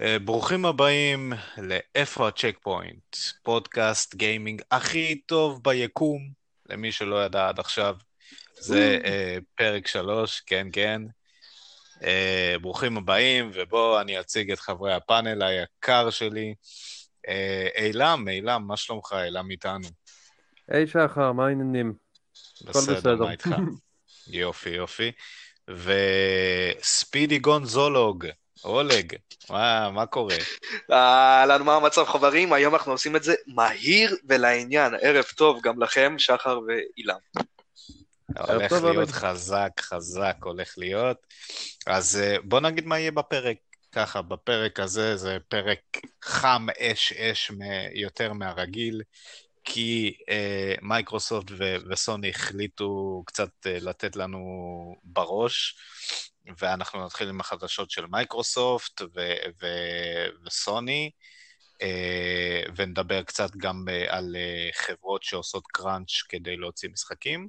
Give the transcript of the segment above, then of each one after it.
אה, ברוכים הבאים לאיפה הצ'קפוינט, פודקאסט גיימינג הכי טוב ביקום, למי שלא ידע עד עכשיו. זה אה, פרק שלוש, כן, כן. אה, ברוכים הבאים, ובואו אני אציג את חברי הפאנל היקר שלי. אילם, אה, אילם, מה שלומך? אילם איתנו. היי שחר, מה העניינים? בסדר, מה איתך? יופי, יופי. וספידי גונזולוג, אולג, מה, מה קורה? אהלן, מה המצב חברים? היום אנחנו עושים את זה מהיר ולעניין. ערב טוב גם לכם, שחר ואילם. הולך להיות חזק, חזק הולך להיות. אז אה, בוא נגיד מה יהיה בפרק. ככה, בפרק הזה זה פרק חם אש-אש יותר מהרגיל. כי אה, מייקרוסופט ו- וסוני החליטו קצת אה, לתת לנו בראש, ואנחנו נתחיל עם החדשות של מייקרוסופט ו- ו- וסוני, אה, ונדבר קצת גם אה, על אה, חברות שעושות קראנץ' כדי להוציא משחקים.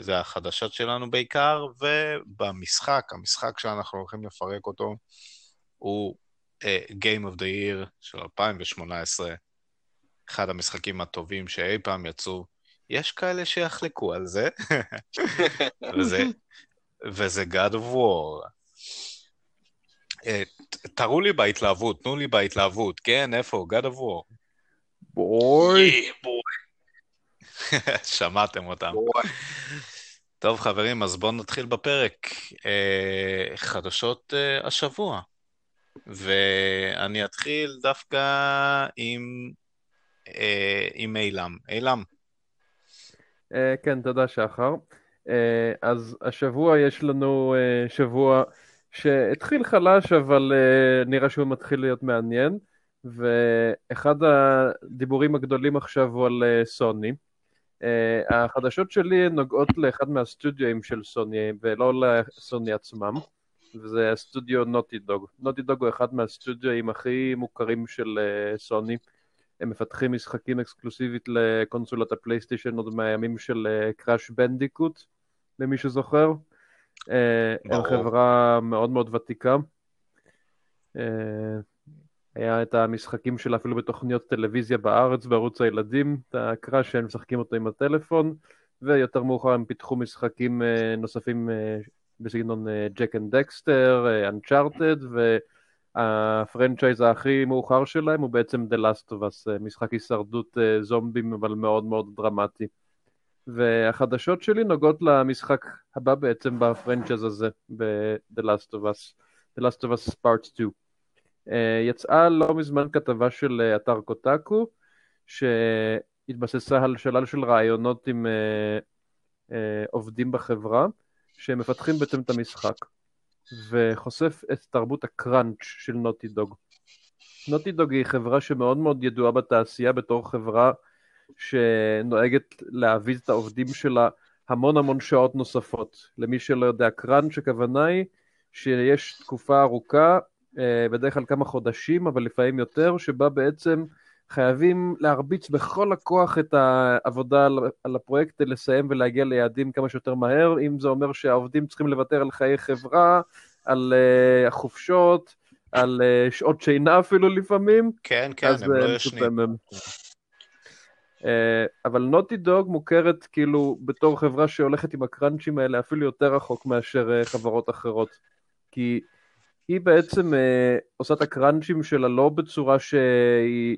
זה החדשות שלנו בעיקר, ובמשחק, המשחק שאנחנו הולכים לפרק אותו, הוא Game of the Year של 2018. אחד המשחקים הטובים שאי פעם יצאו. יש כאלה שיחלקו על זה, וזה, וזה God of War. אה, תראו לי בהתלהבות, תנו לי בהתלהבות, כן, איפה? God of War. בואי. שמעתם אותם. טוב, חברים, אז בואו נתחיל בפרק. אה, חדשות אה, השבוע. ואני אתחיל דווקא עם אה, עם אילם. אילם. אה, כן, תודה שחר. אה, אז השבוע יש לנו שבוע שהתחיל חלש, אבל נראה שהוא מתחיל להיות מעניין. ואחד הדיבורים הגדולים עכשיו הוא על סוני. החדשות שלי נוגעות לאחד מהסטודיו של סוני, ולא לסוני עצמם, וזה הסטודיו נוטי דוג. נוטי דוג הוא אחד מהסטודיו הכי מוכרים של סוני. הם מפתחים משחקים אקסקלוסיבית לקונסולת הפלייסטיישן עוד מהימים של Crash Bandicoot, למי שזוכר. אה, הם חברה מאוד מאוד ותיקה. אה, היה את המשחקים שלה אפילו בתוכניות טלוויזיה בארץ, בערוץ הילדים, את הקראש שהם משחקים אותו עם הטלפון, ויותר מאוחר הם פיתחו משחקים אה, נוספים בסגנון Jak and Daxter, Uncharted, ו... הפרנצ'ייז הכי מאוחר שלהם הוא בעצם The Last of Us, משחק הישרדות זומבים אבל מאוד מאוד דרמטי. והחדשות שלי נוגעות למשחק הבא בעצם בפרנצ'ייז הזה, ב-The Last of Us, The Last of Us Part 2. Uh, יצאה לא מזמן כתבה של uh, אתר קוטקו, שהתבססה על שלל של רעיונות עם uh, uh, עובדים בחברה, שמפתחים בעצם את המשחק. וחושף את תרבות הקראנץ' של נוטי דוג. נוטי דוג היא חברה שמאוד מאוד ידועה בתעשייה בתור חברה שנוהגת להביז את העובדים שלה המון המון שעות נוספות. למי שלא יודע, קראנץ' הכוונה היא שיש תקופה ארוכה, אה, בדרך כלל כמה חודשים, אבל לפעמים יותר, שבה בעצם חייבים להרביץ בכל הכוח את העבודה על הפרויקט, לסיים ולהגיע ליעדים כמה שיותר מהר, אם זה אומר שהעובדים צריכים לוותר על חיי חברה, על uh, החופשות, על uh, שעות שינה אפילו לפעמים. כן, כן, הם לא ישנים. Uh, אבל נוטי דוג מוכרת כאילו בתור חברה שהולכת עם הקראנצ'ים האלה אפילו יותר רחוק מאשר uh, חברות אחרות. כי היא בעצם uh, עושה את הקראנצ'ים שלה לא בצורה שהיא...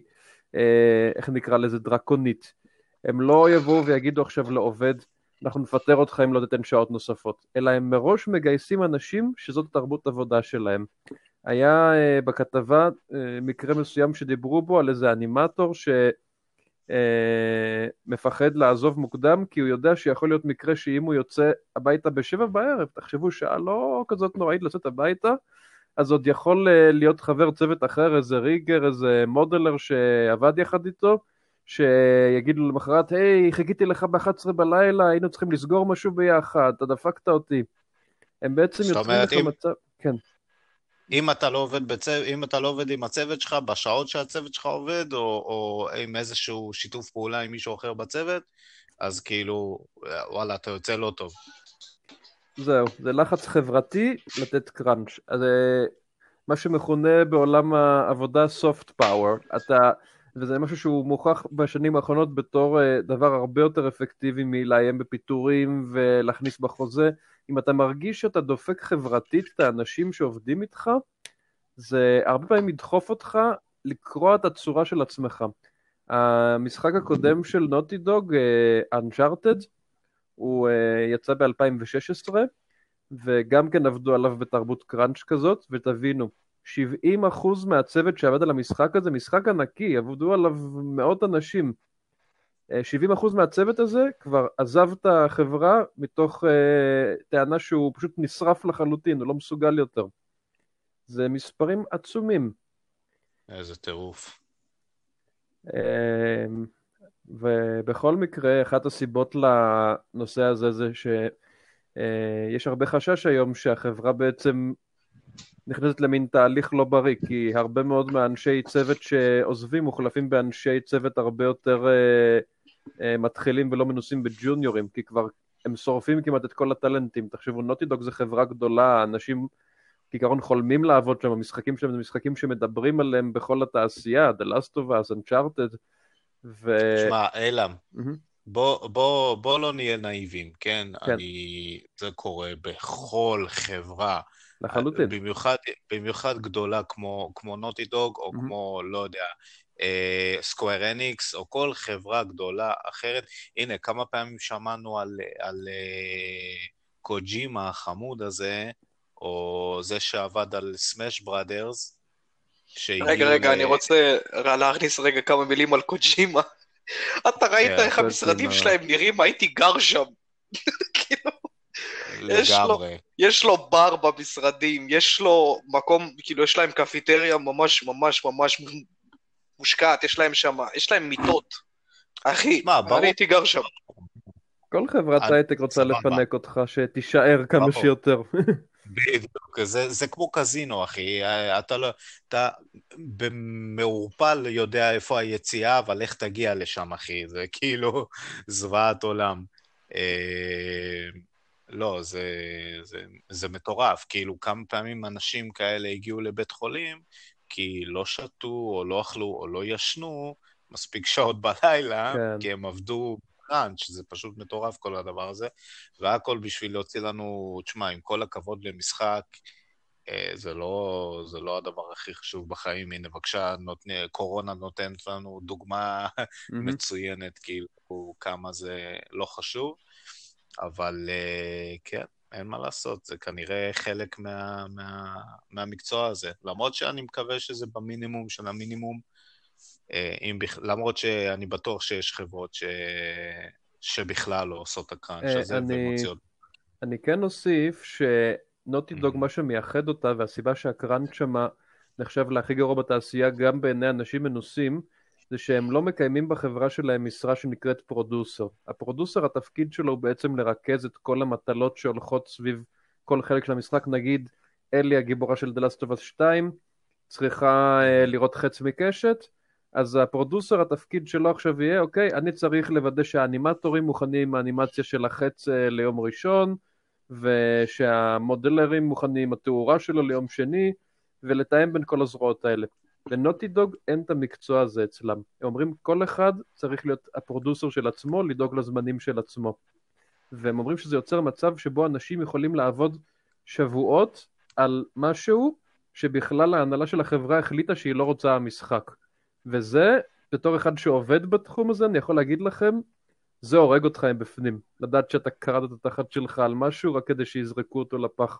אה, איך נקרא לזה, דרקונית. הם לא יבואו ויגידו עכשיו לעובד, אנחנו נפטר אותך אם לא תיתן שעות נוספות, אלא הם מראש מגייסים אנשים שזאת תרבות עבודה שלהם. היה בכתבה מקרה מסוים שדיברו בו על איזה אנימטור שמפחד uh, לעזוב מוקדם כי הוא יודע שיכול להיות מקרה שאם הוא יוצא הביתה בשבע בערב, תחשבו שעה לא כזאת נוראית לצאת הביתה, אז עוד יכול אה, להיות חבר צוות אחר, איזה ריגר, איזה מודלר שעבד יחד איתו, שיגיד לו למחרת, היי, חיכיתי לך ב-11 בלילה, היינו צריכים לסגור משהו ביחד, אתה דפקת אותי. הם בעצם יוצרים לך מצב... כן. אם אתה לא עובד בצו... אם אתה לא עובד עם הצוות שלך בשעות שהצוות שלך עובד, או, או עם איזשהו שיתוף פעולה עם מישהו אחר בצוות, אז כאילו, וואלה, אתה יוצא לא טוב. זהו, זה לחץ חברתי לתת קראנץ'. אז אה, מה שמכונה בעולם העבודה soft power. אתה, וזה משהו שהוא מוכח בשנים האחרונות בתור אה, דבר הרבה יותר אפקטיבי מלאיים בפיטורים ולהכניס בחוזה. אם אתה מרגיש שאתה דופק חברתית את האנשים שעובדים איתך, זה הרבה פעמים ידחוף אותך לקרוע את הצורה של עצמך. המשחק הקודם של נוטי דוג, Uncharted, הוא uh, יצא ב-2016, וגם כן עבדו עליו בתרבות קראנץ' כזאת, ותבינו, 70% מהצוות שעבד על המשחק הזה, משחק ענקי, עבדו עליו מאות אנשים. 70% אה, מהצוות הזה כבר עזב את החברה מתוך uh, טענה שהוא פשוט נשרף לחלוטין, הוא לא מסוגל יותר. זה מספרים עצומים. איזה טירוף. אמ, ובכל מקרה, אחת הסיבות לנושא הזה זה שיש הרבה חשש היום שהחברה בעצם נכנסת למין תהליך לא בריא, כי הרבה מאוד מהאנשי צוות שעוזבים מוחלפים באנשי צוות הרבה יותר uh, uh, מתחילים ולא מנוסים בג'וניורים, כי כבר הם שורפים כמעט את כל הטלנטים. תחשבו, נוטידוג זה חברה גדולה, אנשים כעיקרון חולמים לעבוד שם, המשחקים שלהם זה משחקים שמדברים עליהם בכל התעשייה, The Last of Us, Uncharted, ו... שמע, אילם, mm-hmm. בוא, בוא, בוא לא נהיה נאיבים, כן? כן. אני... זה קורה בכל חברה. לחלוטין. במיוחד, במיוחד גדולה כמו, כמו נוטי דוג, או mm-hmm. כמו, לא יודע, סקוויר uh, אניקס, או כל חברה גדולה אחרת. הנה, כמה פעמים שמענו על, על uh, קוג'ימה החמוד הזה, או זה שעבד על סמאש בראדרס, רגע, רגע, ל... אני רוצה להכניס רגע כמה מילים על קוג'ימה. אתה ראית כן, איך המשרדים שלהם נראים? הייתי גר שם. כאילו, לגמרי. יש לו בר במשרדים, יש לו מקום, כאילו, יש להם קפיטריה ממש ממש ממש מושקעת, יש להם שם, יש להם מיטות. אחי, אני הייתי גר שם. כל חברת הייטק רוצה לפנק אותך, שתישאר כמה שיותר. בדיוק, זה, זה כמו קזינו, אחי. אתה לא... אתה במעורפל יודע איפה היציאה, אבל איך תגיע לשם, אחי? זה כאילו זוועת עולם. אה, לא, זה, זה, זה מטורף. כאילו, כמה פעמים אנשים כאלה הגיעו לבית חולים, כי לא שתו, או לא אכלו, או לא ישנו מספיק שעות בלילה, כן. כי הם עבדו קראנץ', זה פשוט מטורף כל הדבר הזה, והכל בשביל להוציא לנו, תשמע, עם כל הכבוד למשחק, אה, זה לא, זה לא הדבר הכי חשוב בחיים. הנה, בבקשה, נותני, קורונה נותנת לנו דוגמה מצוינת, כאילו, כמה זה לא חשוב, אבל אה, כן, אין מה לעשות, זה כנראה חלק מה, מה, מהמקצוע הזה. למרות שאני מקווה שזה במינימום של המינימום, אה, אם בכ... למרות שאני בטוח שיש חברות ש... שבכלל לא עושות את הקראנץ' אה, הזה אני... ומוציאות. אני כן אוסיף שנוטי דוג, mm-hmm. מה שמייחד אותה, והסיבה שהקראנץ' שמה נחשב להכי גרוע בתעשייה גם בעיני אנשים מנוסים, זה שהם לא מקיימים בחברה שלהם משרה שנקראת פרודוסר. הפרודוסר, התפקיד שלו הוא בעצם לרכז את כל המטלות שהולכות סביב כל חלק של המשחק. נגיד, אלי הגיבורה של The Last of Us 2 צריכה uh, לראות חץ מקשת, אז הפרודוסר, התפקיד שלו עכשיו יהיה, אוקיי, אני צריך לוודא שהאנימטורים מוכנים עם האנימציה של החץ אה, ליום ראשון, ושהמודלרים מוכנים עם התאורה שלו ליום שני, ולתאם בין כל הזרועות האלה. לנוטי דוג אין את המקצוע הזה אצלם. הם אומרים, כל אחד צריך להיות הפרודוסר של עצמו, לדאוג לזמנים של עצמו. והם אומרים שזה יוצר מצב שבו אנשים יכולים לעבוד שבועות על משהו שבכלל ההנהלה של החברה החליטה שהיא לא רוצה המשחק. וזה, בתור אחד שעובד בתחום הזה, אני יכול להגיד לכם, זה הורג אותך עם בפנים. לדעת שאתה קראת את התחת שלך על משהו רק כדי שיזרקו אותו לפח.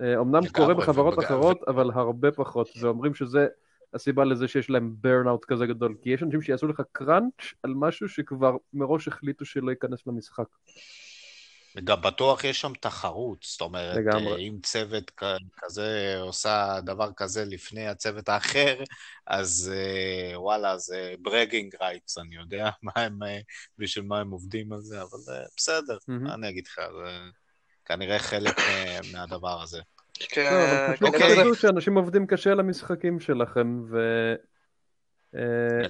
אה, אמנם קורה בחברות. אחרות, אבל הרבה פחות, ואומרים שזה הסיבה לזה שיש להם ברנאוט כזה גדול, כי יש אנשים שיעשו לך קראנץ' על משהו שכבר מראש החליטו שלא ייכנס למשחק. וגם בטוח יש שם תחרות, זאת אומרת, לגמרי. אם צוות כזה עושה דבר כזה לפני הצוות האחר, אז אה, וואלה, זה ברגינג רייטס, אני יודע מה הם, אה, בשביל מה הם עובדים על זה, אבל אה, בסדר, מה אני אגיד לך, זה כנראה חלק מהדבר הזה. פשוט אוקיי. תדעו שאנשים עובדים קשה למשחקים שלכם, ו...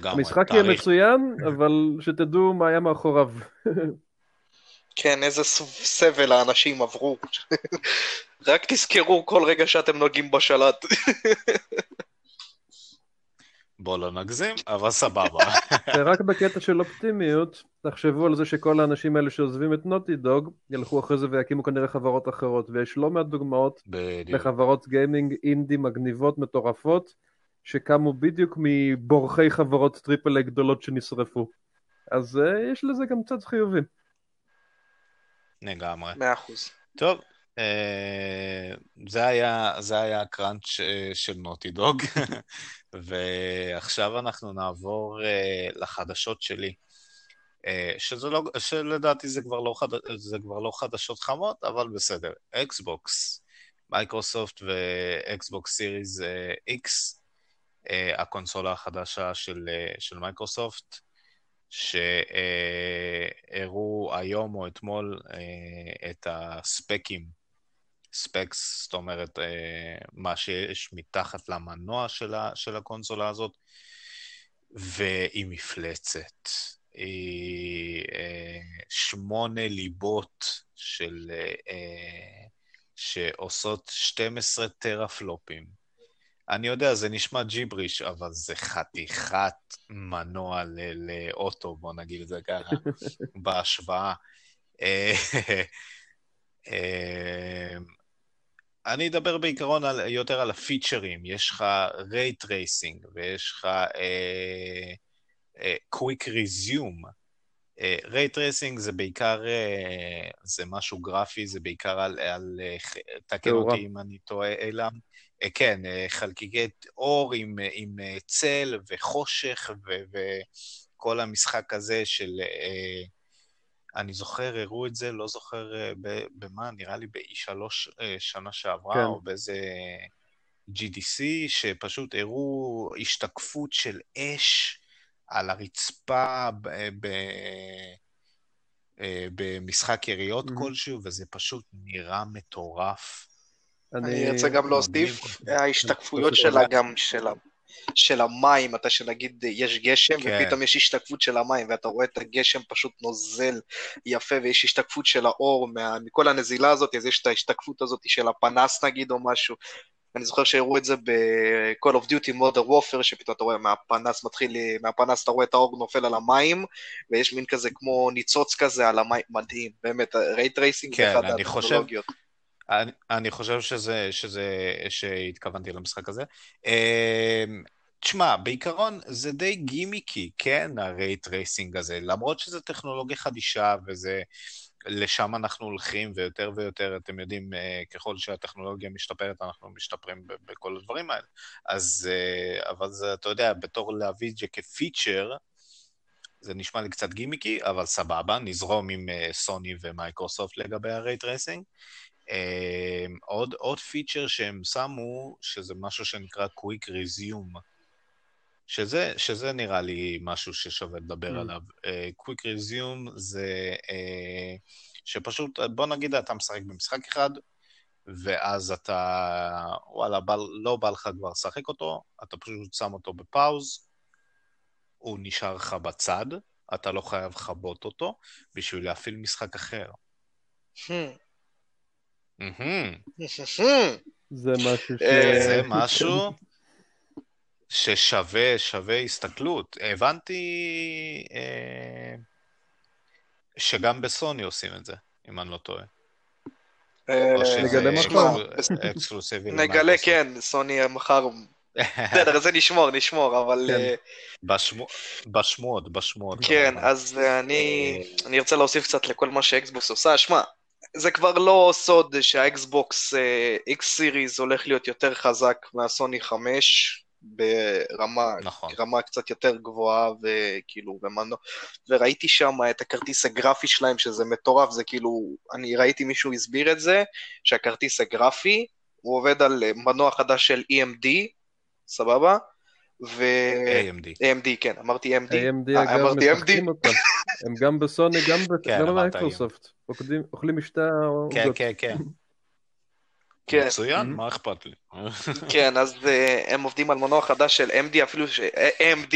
המשחק יהיה מצוין, אבל שתדעו מה היה מאחוריו. כן, איזה סבל האנשים עברו. רק תזכרו כל רגע שאתם נוגעים בשלט. בוא לא נגזים, אבל סבבה. רק בקטע של אופטימיות, תחשבו על זה שכל האנשים האלה שעוזבים את נוטי דוג, ילכו אחרי זה ויקימו כנראה חברות אחרות, ויש לא מעט דוגמאות בדיוק. לחברות גיימינג אינדי מגניבות מטורפות, שקמו בדיוק מבורחי חברות triple A גדולות שנשרפו. אז אה, יש לזה גם צד חיובי. לגמרי. מאה אחוז. טוב, זה היה, זה היה ה crunch אה, של נוטי דוג, ועכשיו אנחנו נעבור אה, לחדשות שלי. שזה לא, שלדעתי זה כבר, לא חד, זה כבר לא חדשות חמות, אבל בסדר. אקסבוקס, מייקרוסופט ואקסבוקס Series X, הקונסולה החדשה של, של מייקרוסופט, שהראו היום או אתמול אה, את הספקים, ספקס, זאת אומרת, אה, מה שיש מתחת למנוע של הקונסולה הזאת, והיא מפלצת. היא אה, שמונה ליבות של, שעושות 12 טרפלופים. אני יודע, זה נשמע ג'יבריש, אבל זה חתיכת מנוע לאוטו, בוא נגיד את זה ככה, בהשוואה. אה, אה, אני אדבר בעיקרון על, יותר על הפיצ'רים. יש לך ray tracing ויש לך Quick Resume. ray tracing זה בעיקר, אה, זה משהו גרפי, זה בעיקר על, על תקן אותי אם אני טועה, אילם. אה, כן, אה, חלקיקי אור עם, אה, עם צל וחושך ו, וכל המשחק הזה של... אני זוכר, הראו את זה, לא זוכר במה, נראה לי ב-E3 שנה שעברה, כן. או באיזה GDC, שפשוט הראו השתקפות של אש על הרצפה ב... ב במשחק יריות mm-hmm. כלשהו, וזה פשוט נראה מטורף. אני רוצה גם להוסיף, ההשתקפויות שלה גם, של, של המים, אתה שנגיד יש גשם, כן. ופתאום יש השתקפות של המים, ואתה רואה את הגשם פשוט נוזל יפה, ויש השתקפות של האור, מה, מכל הנזילה הזאת, אז יש את ההשתקפות הזאת של הפנס נגיד, או משהו. אני זוכר שהראו את זה ב-call of duty modern warfare, שפתאום אתה רואה מהפנס מתחיל, מהפנס אתה רואה את האור נופל על המים, ויש מין כזה כמו ניצוץ כזה על המים, מדהים, באמת, ray tracing כן, זה אחת הטכנולוגיות. חושב... אני, אני חושב שזה, שזה, שהתכוונתי למשחק הזה. אמ, תשמע, בעיקרון זה די גימיקי, כן, ה ray tracing הזה, למרות שזו טכנולוגיה חדישה וזה... לשם אנחנו הולכים, ויותר ויותר, אתם יודעים, אה, ככל שהטכנולוגיה משתפרת, אנחנו משתפרים בכל הדברים האלה. אז, אה, אבל זה, אתה יודע, בתור להביא את זה כפיצ'ר, זה נשמע לי קצת גימיקי, אבל סבבה, נזרום עם אה, סוני ומייקרוסופט לגבי ה ray tracing. עוד, עוד פיצ'ר שהם שמו, שזה משהו שנקרא Quick Resume, שזה, שזה נראה לי משהו ששווה לדבר אממ. עליו. אה, Quick Resume זה אה, שפשוט, בוא נגיד אתה משחק במשחק אחד, ואז אתה, וואלה, בל, לא בא לך כבר לשחק אותו, אתה פשוט שם אותו ב pause, הוא נשאר לך בצד, אתה לא חייב לכבות אותו בשביל להפעיל משחק אחר. Hmm. זה משהו ש... אה, זה משהו ששווה, שווה הסתכלות. הבנתי אה, שגם בסוני עושים את זה, אם אני לא טועה. אה. אקסקלוסיבי. נגלה, כן, סוני מחר. בסדר, זה נשמור, נשמור, אבל... כן. בשמועות, בשמועות. כן, אז אני ארצה להוסיף קצת לכל מה שאקסבוקס עושה. שמע, זה כבר לא סוד שהאקסבוקס X Series הולך להיות יותר חזק מהסוני 5 ברמה, נכון. רמה קצת יותר גבוהה וכאילו במנוע, וראיתי שם את הכרטיס הגרפי שלהם שזה מטורף, זה כאילו, אני ראיתי מישהו הסביר את זה, שהכרטיס הגרפי הוא עובד על מנוע חדש של EMD, סבבה? ו... AMD. AMD, כן, אמרתי AMD. AMD אה, אגב משחקים אותם. הם גם בסוני, גם כן, במייקרוסופט. אוכלים משתי העוגות. כן, כן, כן. כן. מצוין, מה אכפת לי? כן, אז אה, הם עובדים על מנוע חדש של AMD, אפילו ש... AMD,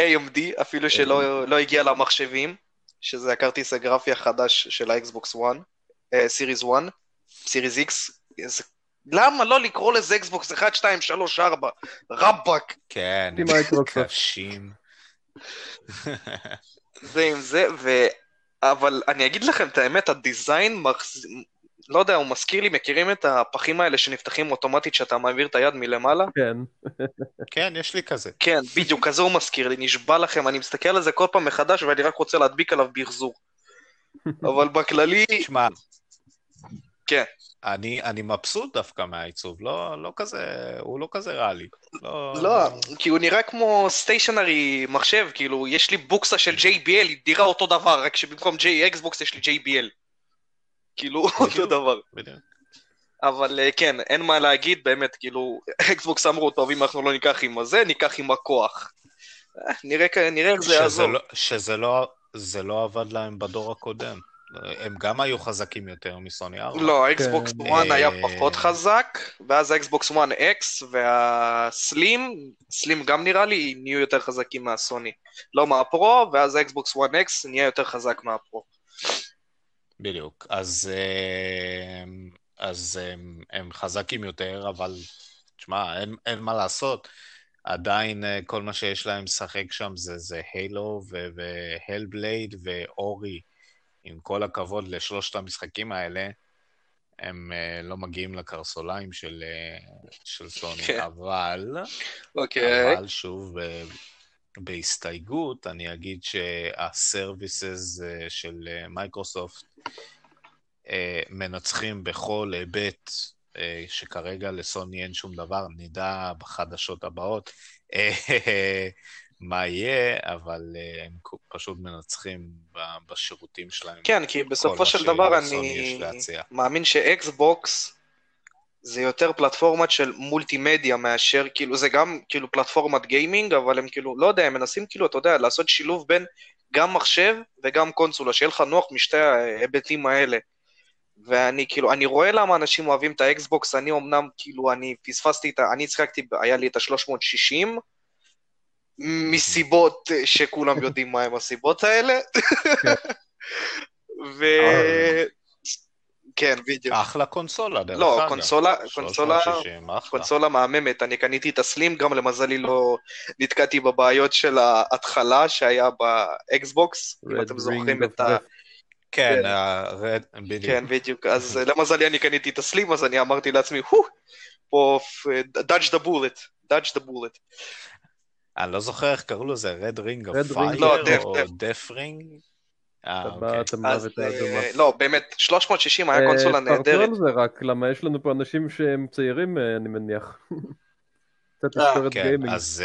AMD, אפילו שלא לא הגיע למחשבים, שזה הכרטיס הגרפי החדש של האקסבוקס 1, Series 1. Series X, למה לא לקרוא לזה אקסבוקס 1, 2, 3, 4? רבאק. כן, קשים. זה עם זה, ו... אבל אני אגיד לכם את האמת, ה design מחז... לא יודע, הוא מזכיר לי, מכירים את הפחים האלה שנפתחים אוטומטית שאתה מעביר את היד מלמעלה? כן. כן, יש לי כזה. כן, בדיוק, כזה הוא מזכיר לי, נשבע לכם, אני מסתכל על זה כל פעם מחדש ואני רק רוצה להדביק עליו בהחזור. אבל בכללי... שמע, כן. אני, אני מבסוט דווקא מהעיצוב, לא, לא כזה, הוא לא כזה רע לי. לא, לא, כי הוא נראה כמו סטיישנרי מחשב, כאילו, יש לי בוקסה של JBL, היא נראה אותו דבר, רק שבמקום J Xbox יש לי JBL. כאילו, אותו דבר. אבל אה, כן, אין מה להגיד, באמת, כאילו, אקסבוקס אמרו, טוב, אם אנחנו לא ניקח עם הזה, ניקח עם הכוח. אה, נראה איך זה יעזור. לא, שזה לא, זה לא עבד להם בדור הקודם. הם גם היו חזקים יותר מסוני 4. לא, האקסבוקס 1 כן. היה פחות חזק, ואז האקסבוקס 1 X והסלים, סלים גם נראה לי, נהיו יותר חזקים מהסוני. לא מהפרו, ואז האקסבוקס 1 X נהיה יותר חזק מהפרו. בדיוק. אז, אה, אז הם, הם חזקים יותר, אבל תשמע, אין, אין מה לעשות. עדיין אה, כל מה שיש להם לשחק שם זה, זה הילו והלבלייד ואורי. עם כל הכבוד לשלושת המשחקים האלה, הם uh, לא מגיעים לקרסוליים של, uh, של סוני, כן. אבל, okay. אוקיי. אבל שוב, uh, בהסתייגות, אני אגיד שהסרוויסס uh, של מייקרוסופט מנצחים בכל היבט uh, שכרגע לסוני אין שום דבר, נדע בחדשות הבאות. מה יהיה, אבל uh, הם פשוט מנצחים בשירותים שלהם. כן, כי בסופו של דבר אני מאמין שאקסבוקס זה יותר פלטפורמת של מולטימדיה מאשר, כאילו, זה גם כאילו פלטפורמת גיימינג, אבל הם כאילו, לא יודע, הם מנסים כאילו, אתה יודע, לעשות שילוב בין גם מחשב וגם קונסולה, שיהיה לך נוח משתי ההיבטים האלה. ואני כאילו, אני רואה למה אנשים אוהבים את האקסבוקס, אני אמנם, כאילו, אני פספסתי את ה... אני הצחקתי, היה לי את ה-360, מסיבות אה, שכולם יודעים מהם הסיבות האלה. כן. ו... כן, בדיוק. אחלה קונסולה, דרך לא, אגב. לא, קונסולה, קונסולה, קונסולה מהממת. אני קניתי את הסלים, גם למזלי לא נתקעתי בבעיות של ההתחלה שהיה באקסבוקס, אם אתם זוכרים את ה... כן, כן. בדיוק. כן, בדיוק. אז אה, למזלי אני קניתי את הסלים, אז אני אמרתי לעצמי, הו, פה, dodge the bullet, dodge the bullet. אני לא זוכר איך קראו לזה, red ring of fire או death ring? אה, אוקיי. לא, באמת, 360 היה קונסולה נהדרת. תפרטו על זה רק, למה יש לנו פה אנשים שהם צעירים, אה, אני מניח. קצת כן, gaming. אז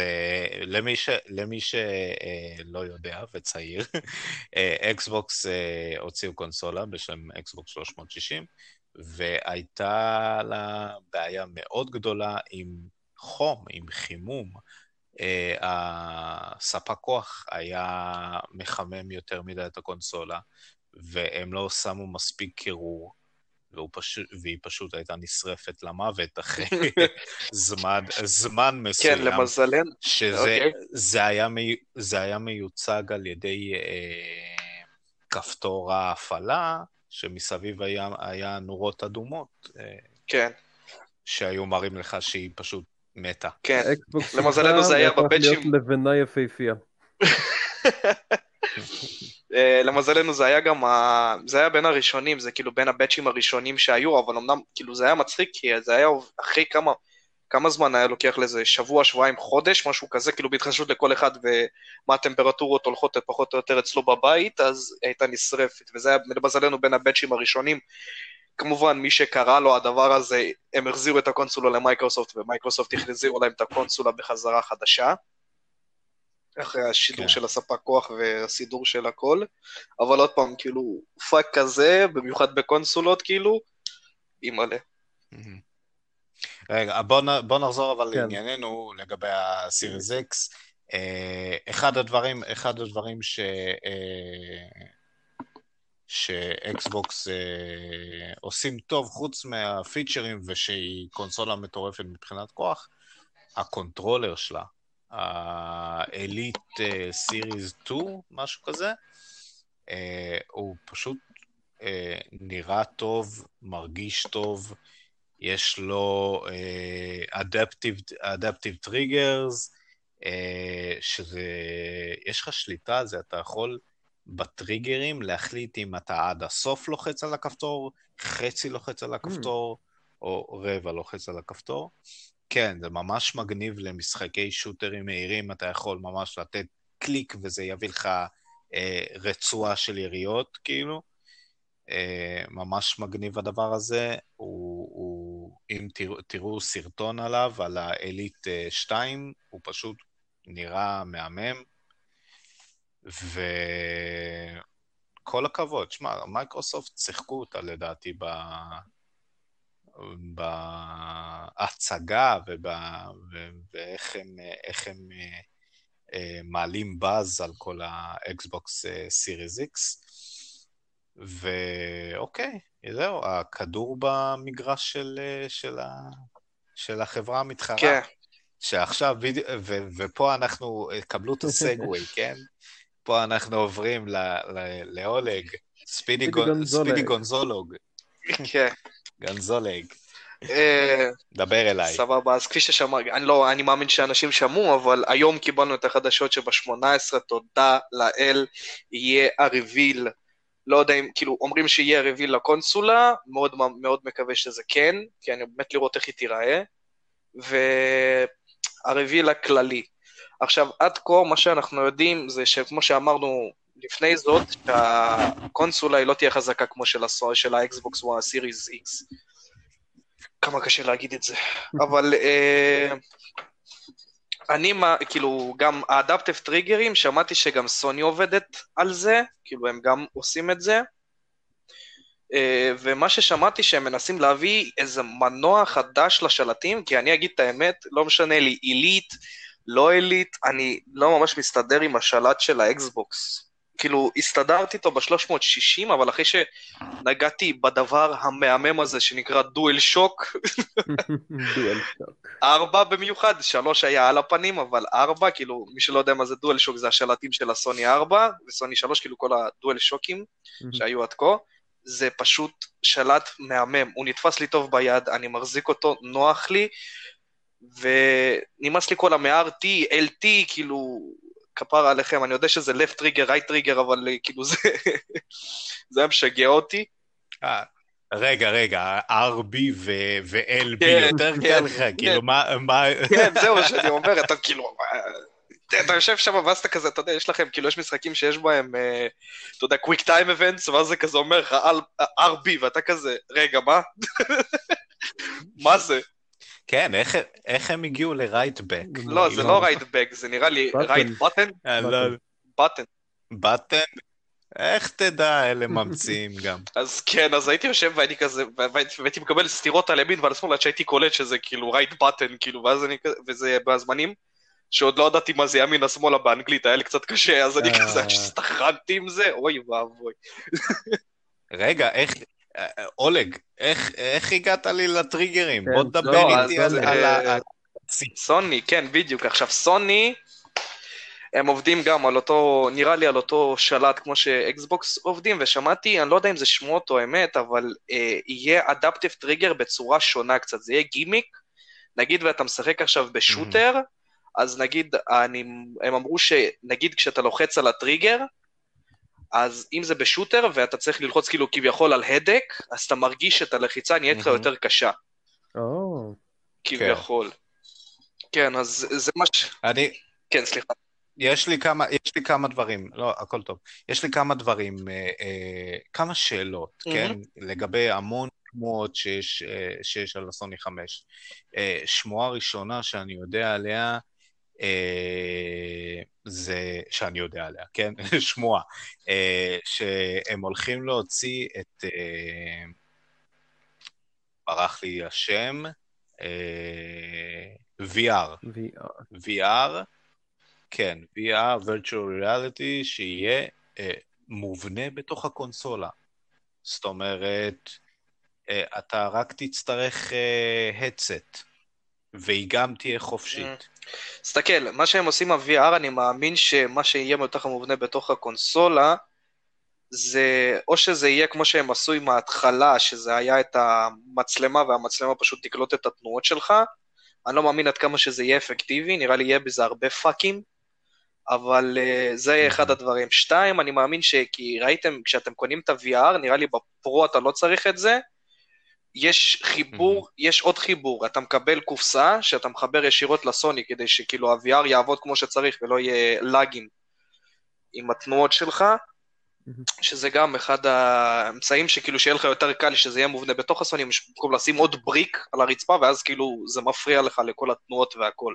למי שלא יודע וצעיר, אקסבוקס הוציאו קונסולה בשם אקסבוקס 360, והייתה לה בעיה מאוד גדולה עם חום, עם חימום. Uh, הספק כוח היה מחמם יותר מדי את הקונסולה, והם לא שמו מספיק קירור, פשוט, והיא פשוט הייתה נשרפת למוות אחרי זמן, זמן כן, מסוים. כן, למזלנו. שזה okay. אוקיי. זה היה, מי, זה היה מיוצג על ידי uh, כפתור ההפעלה, שמסביב היה, היה נורות אדומות. Uh, כן. שהיו מראים לך שהיא פשוט מתה. כן, למזלנו זה היה בבצ'ים. להיות לבנה יפהפייה. אה, למזלנו זה היה גם, ה... זה היה בין הראשונים, זה כאילו בין ה batchים הראשונים שהיו, אבל אמנם, כאילו זה היה מצחיק, כי זה היה אחרי כמה, כמה זמן היה לוקח לזה, שבוע, שבועיים, חודש, משהו כזה, כאילו בהתחשבות לכל אחד ומה הטמפרטורות הולכות פחות או יותר אצלו בבית, אז הייתה נשרפת, וזה היה למזלנו בין ה batchים הראשונים, כמובן, מי שקרא לו הדבר הזה, הם החזירו את הקונסולה למייקרוסופט, ומייקרוסופט החזירו להם את הקונסולה בחזרה חדשה, אחרי הסידור כן. של הספק כוח והסידור של הכל, אבל עוד פעם, כאילו, fuck כזה, במיוחד בקונסולות, כאילו, אימא'לה. רגע, בוא, בוא נחזור אבל כן. לענייננו לגבי ה Series X. אה, אחד הדברים, אחד הדברים ש... אה, שאקסבוקס אה, עושים טוב חוץ מהפיצ'רים ושהיא קונסולה מטורפת מבחינת כוח, הקונטרולר שלה, ה Elite Series 2, משהו כזה, אה, הוא פשוט אה, נראה טוב, מרגיש טוב, יש לו adaptive uh, triggers, uh, שזה, יש לך שליטה על זה, אתה יכול ב triggerים להחליט אם אתה עד הסוף לוחץ על הכפתור, חצי לוחץ על הכפתור, mm. או רבע לוחץ על הכפתור. כן, זה ממש מגניב למשחקי שוטרים מהירים, אתה יכול ממש לתת קליק וזה יביא לך אה, רצועה של יריות, כאילו. אה, ממש מגניב הדבר הזה. הוא, הוא, אם תראו, תראו סרטון עליו, על האליט 2, אה, הוא פשוט נראה מהמם. וכל הכבוד, שמע, מייקרוסופט שיחקו אותה לדעתי ב... בהצגה. ואיך הם, הם אה, מעלים באז על כל האקסבוקס Series X. ואוקיי, זהו, הכדור במגרש של, אה, של, ה... של החברה המתחרה. כן. שעכשיו, ו... ופה אנחנו, אה, קבלו את ה segue, כן? פה אנחנו עוברים ל... ל... לאולג, ספידי, ספידי גונזולוג. כן. גונזולג. אה, דבר אליי. סבבה, אז כפי ששמע, אני לא, אני מאמין שאנשים שמעו, אבל היום קיבלנו את החדשות שב-18, תודה לאל, יהיה הריביל, לא יודע אם, כאילו, אומרים שיהיה הריביל לקונסולה, מאוד מאוד מקווה שזה כן, כי אני באמת לראות איך היא תיראה, וה reveal הכללי. עכשיו, עד כה, מה שאנחנו יודעים זה שכמו שאמרנו לפני זאת, שהקונסולה היא לא תהיה חזקה כמו של, הסו, של האקסבוקס או ה Series X. כמה קשה להגיד את זה, אבל uh, אני, מה, כאילו, גם ה adaptive triggerים, שמעתי שגם סוני עובדת על זה, כאילו, הם גם עושים את זה, uh, ומה ששמעתי שהם מנסים להביא איזה מנוע חדש לשלטים, כי אני אגיד את האמת, לא משנה לי, Elite, לא Elite, אני לא ממש מסתדר עם השלט של האקסבוקס. כאילו, הסתדרתי איתו ב-360, אבל אחרי שנגעתי בדבר המהמם הזה שנקרא DualShock, DualShock. ארבע במיוחד, שלוש היה על הפנים, אבל ארבע, כאילו, מי שלא יודע מה זה DualShock, זה השלטים של הסוני ארבע, וסוני שלוש, כאילו כל ה DualShockים שהיו עד כה, זה פשוט שלט מהמם, הוא נתפס לי טוב ביד, אני מחזיק אותו, נוח לי, ונמאס לי כל המ-RT, LT, כאילו, כפרה עליכם, אני יודע שזה left trigger, right trigger, אבל אה, כאילו זה, זה היה משגע אותי. אה, רגע, רגע, RB ו-LB כן, יותר קל לך, כן. כאילו מה... כן, זהו מה שאני אומר, אתה כאילו... אתה יושב שם ואז אתה כזה, אתה יודע, יש לכם, כאילו, יש משחקים שיש בהם, אה, אתה יודע, קוויק טיים אבנטס, ואז זה כזה אומר לך RB, ואתה כזה, רגע, מה? מה זה? כן, איך, איך הם הגיעו לרייטבק? לא, זה לא רייטבק, זה נראה לי רייט בטן? בטן. בטן? איך תדע, אלה ממציאים גם. אז כן, אז הייתי יושב ואני כזה, והייתי מקבל סטירות על ימין ועל שמאל עד שהייתי קולט שזה כאילו רייט בטן, כאילו, ואז אני כזה, וזה בזמנים שעוד לא ידעתי מה זה ימינה שמאלה באנגלית, היה לי קצת קשה, אז אני כזה, עד שהסתחרנתי עם זה, אוי ואבוי. רגע, איך, אולג, איך, איך הגעת לי ל triggerים? כן, בוא תדבר לא, איתי על, על ה... סוני, כן, בדיוק. עכשיו, סוני, הם עובדים גם על אותו, נראה לי על אותו שלט כמו שאקסבוקס עובדים, ושמעתי, אני לא יודע אם זה שמועות או אמת, אבל אה, יהיה adaptive trigger בצורה שונה קצת, זה יהיה גימיק. נגיד ואתה משחק עכשיו ב shooter, mm-hmm. אז נגיד, אני, הם אמרו שנגיד כשאתה לוחץ על הטריגר, אז אם זה בשוטר ואתה צריך ללחוץ כאילו כביכול על הדק, אז אתה מרגיש את הלחיצה נהיית לך יותר קשה. או. כביכול. כן, אז זה מה ש... אני... כן, סליחה. יש לי כמה, יש לי כמה דברים, לא, הכל טוב. יש לי כמה דברים, אה, אה, כמה שאלות, mm-hmm. כן? לגבי המון שמועות שיש, אה, שיש על הסוני 5. אה, שמועה ראשונה שאני יודע עליה, זה, שאני יודע עליה, כן? שמועה, אה, שהם הולכים להוציא את... אה, ברח לי השם, VR. VR. VR, כן, VR, virtual reality, שיהיה מובנה בתוך הקונסולה. זאת אומרת, אתה רק תצטרך headset, והיא גם תהיה חופשית. תסתכל, מה שהם עושים ה-VR, אני מאמין שמה שיהיה יותר מובנה בתוך הקונסולה, זה, או שזה יהיה כמו שהם עשו עם ההתחלה, שזה היה את המצלמה והמצלמה פשוט תקלוט את התנועות שלך. אני לא מאמין עד כמה שזה יהיה אפקטיבי, נראה לי יהיה בזה הרבה פאקים, אבל uh, זה אחד הדברים. שתיים, אני מאמין ש... כי ראיתם, כשאתם קונים את ה-VR, נראה לי בפרו אתה לא צריך את זה, יש חיבור, יש עוד חיבור, אתה מקבל קופסה שאתה מחבר ישירות לסוני כדי שכאילו ה-VR יעבוד כמו שצריך ולא יהיה lagים עם התנועות שלך, שזה גם אחד האמצעים שכאילו שיהיה לך יותר קל שזה יהיה מובנה בתוך הסוני, במקום לשים עוד brick על הרצפה ואז כאילו זה מפריע לך לכל התנועות והכל.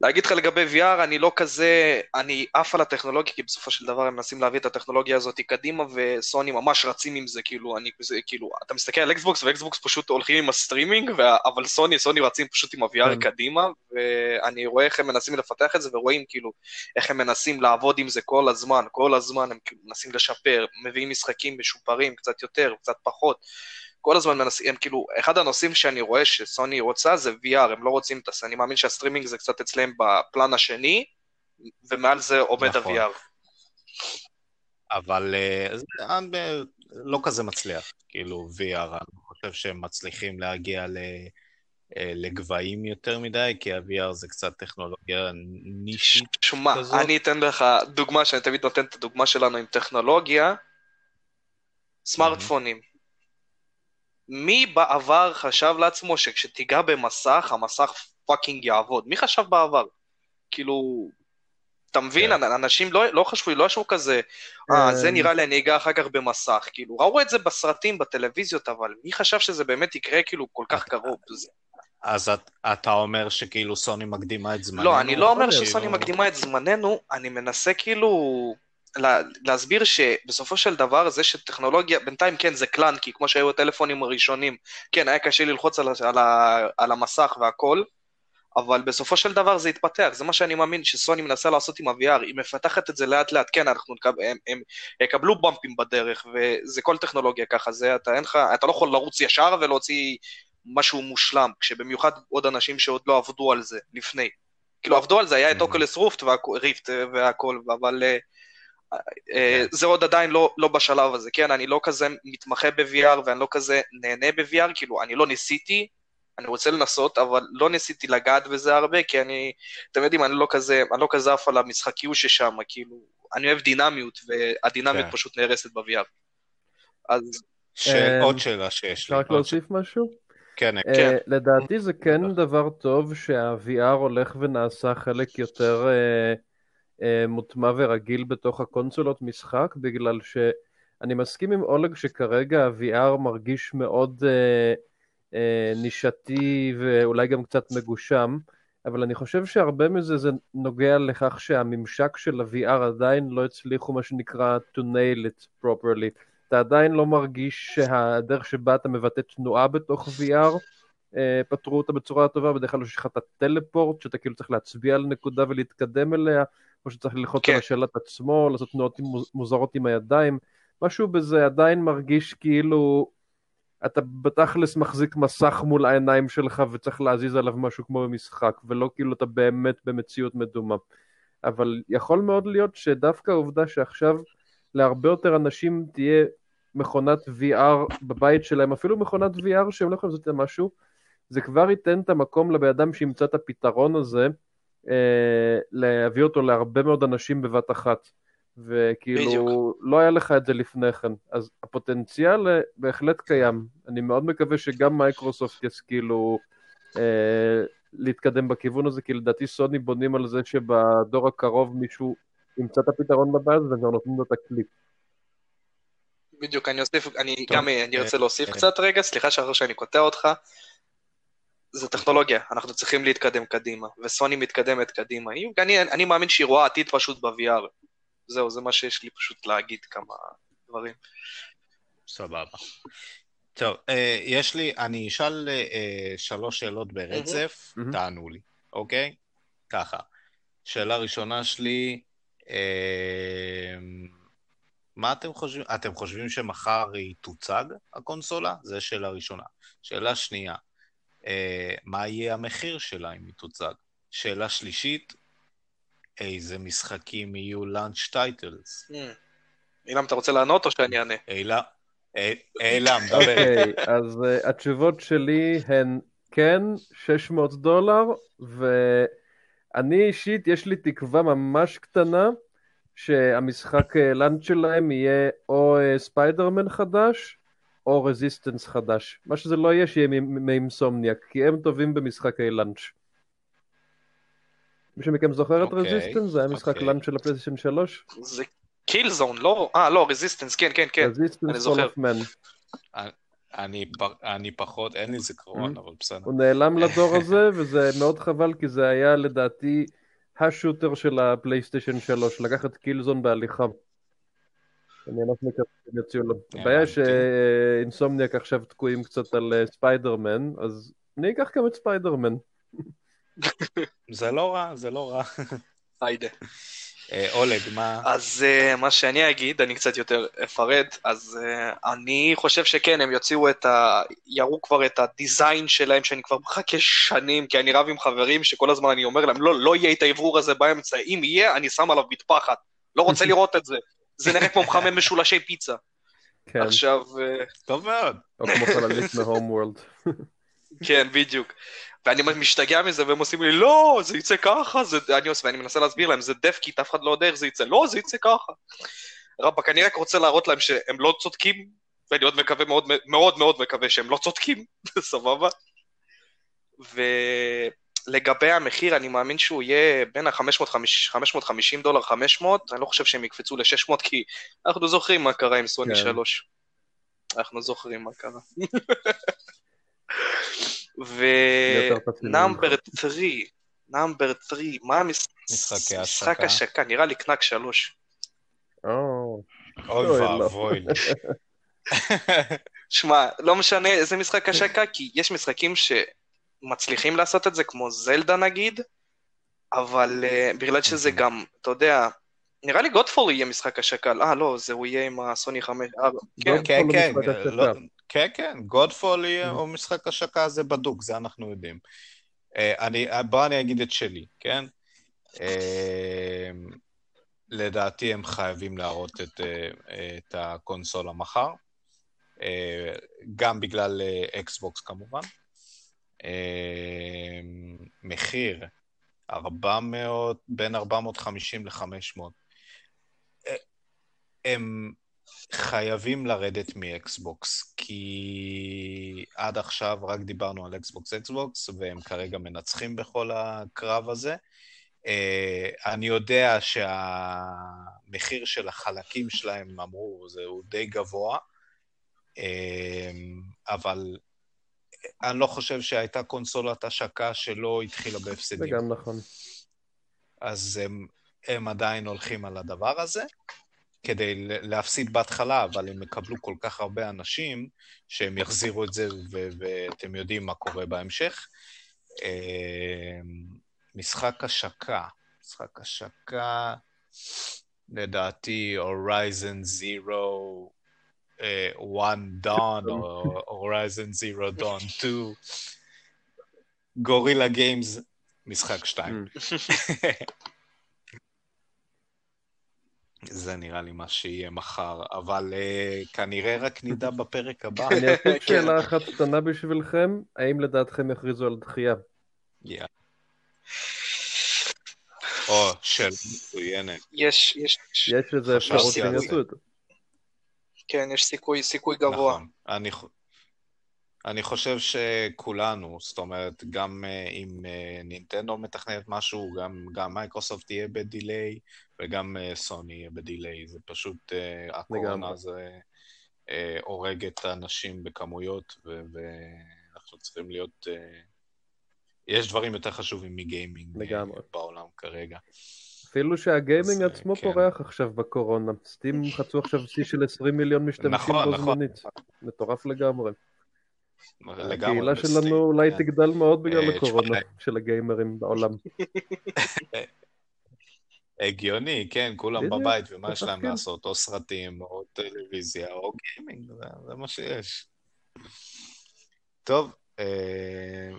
להגיד לך לגבי VR, אני לא כזה, אני עף על הטכנולוגיה, כי בסופו של דבר הם מנסים להביא את הטכנולוגיה הזאת קדימה, וסוני ממש רצים עם זה, כאילו, אני, זה, כאילו, אתה מסתכל על אקסבוקס, ואקסבוקס פשוט הולכים עם הסטרימינג, ו... אבל סוני, סוני רצים פשוט עם ה-VR כן. קדימה, ואני רואה איך הם מנסים לפתח את זה, ורואים כאילו, איך הם מנסים לעבוד עם זה כל הזמן, כל הזמן הם כאילו מנסים לשפר, מביאים משחקים משופרים, קצת יותר, קצת פחות. כל הזמן מנסים, הם כאילו, אחד הנושאים שאני רואה שסוני רוצה זה VR, הם לא רוצים את זה, אני מאמין שהסטרימינג זה קצת אצלם בפלן השני, ומעל זה עומד נכון. ה-VR. אבל אה, זה אה, לא כזה מצליח, כאילו VR, אני חושב שהם מצליחים להגיע ל... אה, לגבהים יותר מדי, כי ה-VR זה קצת טכנולוגיה נישית שומע, אני אתן לך דוגמה, שאני תמיד נותן את הדוגמה שלנו עם טכנולוגיה, סמארטפונים. מי בעבר חשב לעצמו שכשתיגע במסך, המסך פאקינג יעבוד? מי חשב בעבר? כאילו, אתה מבין? כן. אנשים לא, לא חשבו, לא חשבו כזה, אה, זה נראה לי אני אגע אחר כך במסך. כאילו, ראו את זה בסרטים, בטלוויזיות, אבל מי חשב שזה באמת יקרה כאילו כל כך קרוב? אז את, אתה אומר שכאילו סוני מקדימה את זמננו? לא, אני לא אומר שסוני מקדימה את זמננו, אני מנסה כאילו... לה, להסביר שבסופו של דבר זה שטכנולוגיה, בינתיים כן זה קלנקי, כמו שהיו הטלפונים הראשונים, כן היה קשה ללחוץ על, על, על המסך והכל, אבל בסופו של דבר זה יתפתח, זה מה שאני מאמין שסוני מנסה לעשות עם ה-VR, היא מפתחת את זה לאט לאט, כן, אנחנו נקב, הם, הם יקבלו במפים בדרך, וזה כל טכנולוגיה ככה, זה, אתה, אין לך, אתה לא יכול לרוץ ישר ולהוציא משהו מושלם, כשבמיוחד עוד אנשים שעוד לא עבדו על זה לפני. כאילו עבדו על זה, היה את אוקולס רופט והכל, אבל uh. זה עוד עדיין לא, לא בשלב הזה, כן, אני לא כזה מתמחה ב-VR ואני לא כזה נהנה ב-VR, כאילו, אני לא ניסיתי, אני רוצה לנסות, אבל לא ניסיתי לגעת בזה הרבה, כי אני, אתם יודעים, אני לא כזה, אני לא כזה עף על המשחקיות ששם, כאילו, אני אוהב דינמיות, והדינמיות כן. פשוט נהרסת ב-VR. אז... אה, עוד שאלה שיש לי. אפשר רק להוסיף משהו? כן, כן. לדעתי זה כן דבר טוב שה-VR הולך ונעשה חלק יותר... אה, מוטמע ורגיל בתוך הקונסולות משחק, בגלל שאני מסכים עם אולג שכרגע ה-VR מרגיש מאוד אה, אה, נישתי ואולי גם קצת מגושם, אבל אני חושב שהרבה מזה זה נוגע לכך שהממשק של ה-VR עדיין לא הצליחו מה שנקרא to nail it properly. אתה עדיין לא מרגיש שהדרך שבה אתה מבטא תנועה בתוך VR, אה, פתרו אותה בצורה טובה, בדרך כלל יש לך את הטלפורט, שאתה כאילו צריך להצביע על נקודה ולהתקדם אליה, או שצריך ללחוץ כן. על השלט עצמו, לעשות תנועות מוזרות עם הידיים, משהו בזה עדיין מרגיש כאילו אתה בתכלס מחזיק מסך מול העיניים שלך וצריך להזיז עליו משהו כמו במשחק, ולא כאילו אתה באמת במציאות מדומה. אבל יכול מאוד להיות שדווקא העובדה שעכשיו להרבה יותר אנשים תהיה מכונת VR בבית שלהם, אפילו מכונת VR שהם לא יכולים לעשות משהו, זה כבר ייתן את המקום לבן אדם שימצא את הפתרון הזה, להביא אותו להרבה מאוד אנשים בבת אחת. וכאילו, בדיוק. לא היה לך את זה לפני כן. אז הפוטנציאל אה, בהחלט קיים. אני מאוד מקווה שגם מייקרוסופט ישכילו אה, להתקדם בכיוון הזה, כי לדעתי סוני בונים על זה שבדור הקרוב מישהו ימצא את הפתרון לבעיה הזאת והם נותנים לו את הקליפ. בדיוק, אני אוסיף, אני טוב, גם אני רוצה אה, להוסיף אה. קצת רגע, סליחה שאחר שאני קוטע אותך. זה טכנולוגיה, אנחנו צריכים להתקדם קדימה, וסוני מתקדמת קדימה. אני, אני מאמין שהיא רואה עתיד פשוט ב-VR. זהו, זה מה שיש לי פשוט להגיד כמה דברים. סבבה. טוב, אה, יש לי, אני אשאל אה, שלוש שאלות ברצף, mm-hmm. תענו לי, אוקיי? ככה. שאלה ראשונה שלי, אה, מה אתם חושבים? אתם חושבים שמחר היא תוצג, הקונסולה? זו שאלה ראשונה. שאלה שנייה, מה יהיה המחיר שלה אם היא תוצג? שאלה שלישית, איזה משחקים יהיו לאנץ' טייטלס? אילם, אתה רוצה לענות או שאני אענה? אילם, דבר. אוקיי, אז התשובות שלי הן כן, 600 דולר, ואני אישית, יש לי תקווה ממש קטנה שהמשחק launch שלהם יהיה או ספיידרמן חדש, או Resistance חדש. מה שזה לא יהיה, שיהיה מ Insomniac, כי הם טובים במשחקי launch. מישהו מכם זוכר את אוקיי, Resistance? זה היה משחק אוקיי. launch של הפלייסטיישן 3? זה Killzone, לא? אה, לא, Resistance, כן, כן, כן. Resistance Fall of Man. אני פחות, אין לי זיכרון, mm-hmm. אבל בסדר. הוא נעלם לדור הזה, וזה מאוד חבל, כי זה היה לדעתי ה shooter של הפלייסטיישן 3, לקחת Killzone בהליכה. אני ממש מקווה שהם יוציאו לו. הבעיה ש Insomniac עכשיו תקועים קצת על אה, ספיידרמן, אז אני אקח גם את ספיידרמן. זה לא רע, זה לא רע. היידה. אה, אולג, מה... אז uh, מה שאני אגיד, אני קצת יותר אפרט, אז אני חושב שכן, הם יוציאו את ה... יראו כבר את ה design שלהם, שאני כבר מחכה שנים, כי אני רב עם חברים שכל הזמן אני אומר להם, לא, לא יהיה את האוורור הזה באמצע, אם יהיה, אני שם עליו מטפחת. לא רוצה לראות את זה. זה נראה כמו מחמם משולשי פיצה. כן. עכשיו... טוב מאוד. או כמו חללית מ Homeworld. כן, בדיוק. ואני משתגע מזה, והם עושים לי, לא, זה יצא ככה, זה... אני עושה, ואני מנסה להסביר להם, זה dev kit, אף אחד לא יודע איך זה יצא, לא, זה יצא ככה. רבאק, אני רק רוצה להראות להם שהם לא צודקים, ואני עוד מקווה, מאוד מאוד מאוד מקווה שהם לא צודקים, סבבה? ולגבי המחיר, אני מאמין שהוא יהיה בין ה-550 דולר 500, אני לא חושב שהם יקפצו ל-600, כי אנחנו זוכרים מה קרה עם סוני כן. 3. אנחנו זוכרים מה קרה. ונאמבר 3, נאמבר 3, מה המשחק השקה? נראה לי קנק 3. אוי ואבוי. שמע, לא משנה איזה משחק השקה, כי יש משחקים שמצליחים לעשות את זה, כמו זלדה נגיד, אבל uh, בגלל שזה גם, אתה יודע, נראה לי גודפור יהיה משחק השקה, אה לא, זה הוא יהיה עם הסוני 5, כן, כן, כן, כן, כן, גודפול הוא משחק השקה הזה בדוק, זה אנחנו יודעים. אה, אני, בוא אני אגיד את שלי, כן? אה, לדעתי הם חייבים להראות את, אה, את הקונסולה מחר, גם בגלל אקסבוקס כמובן. מחיר, 400, בין 450 ל-500. הם חייבים לרדת מאקסבוקס, כי עד עכשיו רק דיברנו על אקסבוקס אקסבוקס, והם כרגע מנצחים בכל הקרב הזה. אה, אני יודע שהמחיר של החלקים שלהם, אמרו, זהו די גבוה, אה, אבל אני לא חושב שהייתה קונסולת השקה שלא התחילה בהפסדים. זה גם נכון. אז הם, הם עדיין הולכים על הדבר הזה. כדי להפסיד בהתחלה, אבל הם יקבלו כל כך הרבה אנשים שהם יחזירו את זה, ו- ואתם יודעים מה קורה בהמשך. אמ, משחק השקה, משחק השקה, לדעתי, Zero uh, One Dawn, או Horizon Zero Dawn 2, גורילה גיימס, משחק 2. זה נראה לי מה שיהיה מחר, אבל uh, כנראה רק נדע בפרק הבא. אני אעשה שאלה אחת קטנה בשבילכם, האם לדעתכם יכריזו על דחייה? Yeah. או, של מצוינת. יש, יש. יש איזה אפשרות שהם יעשו את זה. כן, יש סיכוי, סיכוי גבוה. נכון, אני, אני חושב שכולנו, זאת אומרת, גם uh, אם uh, נינטנדו מתכננת משהו, גם, גם מייקרוסופט יהיה בדיליי, וגם uh, סוני יהיה בדיליי. זה פשוט, uh, הקורונה זה uh, הורג את האנשים בכמויות, ו- ואנחנו צריכים להיות... Uh, יש דברים יותר חשובים מגיימינג לגמרי. בעולם כרגע. אפילו שהגיימינג אז, עצמו כן. פורח עכשיו בקורונה. סטים חצו עכשיו שיא של 20 מיליון משתמשים נכון, בו נכון. זמנית. מטורף לגמרי. הקהילה שלנו אולי תגדל מאוד בגלל אה, הקורונה של הגיימרים בעולם. הגיוני, כן, כולם בבית, ומה יש להם לעשות? או סרטים, או טלוויזיה, או גיימינג, זה מה שיש. טוב, אה,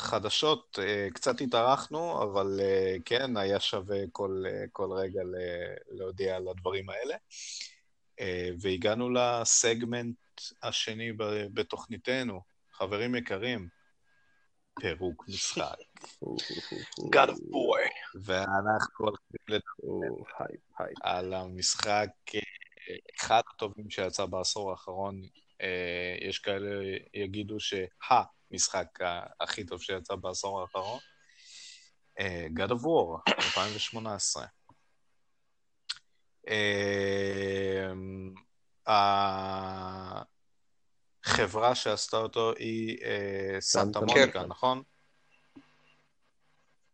חדשות, אה, קצת התארחנו, אבל כן, היה שווה כל רגע להודיע על הדברים האלה. והגענו לסגמנט השני בתוכניתנו. חברים יקרים, פירוק משחק. God of War. ואנחנו הולכים לדבר על המשחק, אחד הטובים שיצא בעשור האחרון. אה, יש כאלה יגידו שהמשחק הכי טוב שיצא בעשור האחרון. אה, God of War, 2018. החברה שעשתה אותו היא אה, סנטה מוניקה, נכון?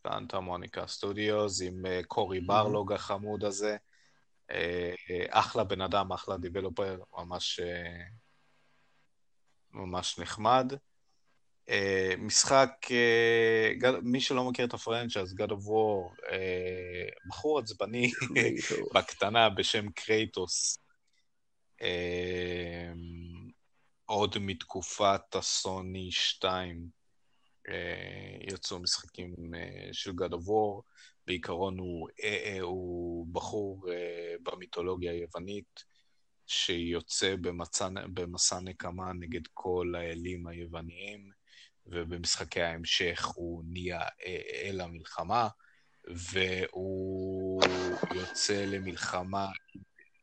סנטה מוניקה סטודיוס עם אה, קורי ברלוג החמוד הזה. אה, אחלה בן אדם, אחלה developer, ממש, ממש נחמד. משחק, מי שלא מכיר את ה franchise, God of War, בחור עצבני בקטנה בשם קרייטוס. עוד מתקופת הסוני 2 אה, יצאו משחקים אה, של God of War. בעיקרון הוא, אה, הוא בחור במיתולוגיה היוונית שיוצא במצע, במסע נקמה נגד כל האלים היווניים, ובמשחקי ההמשך הוא נהיה אל המלחמה, והוא יוצא למלחמה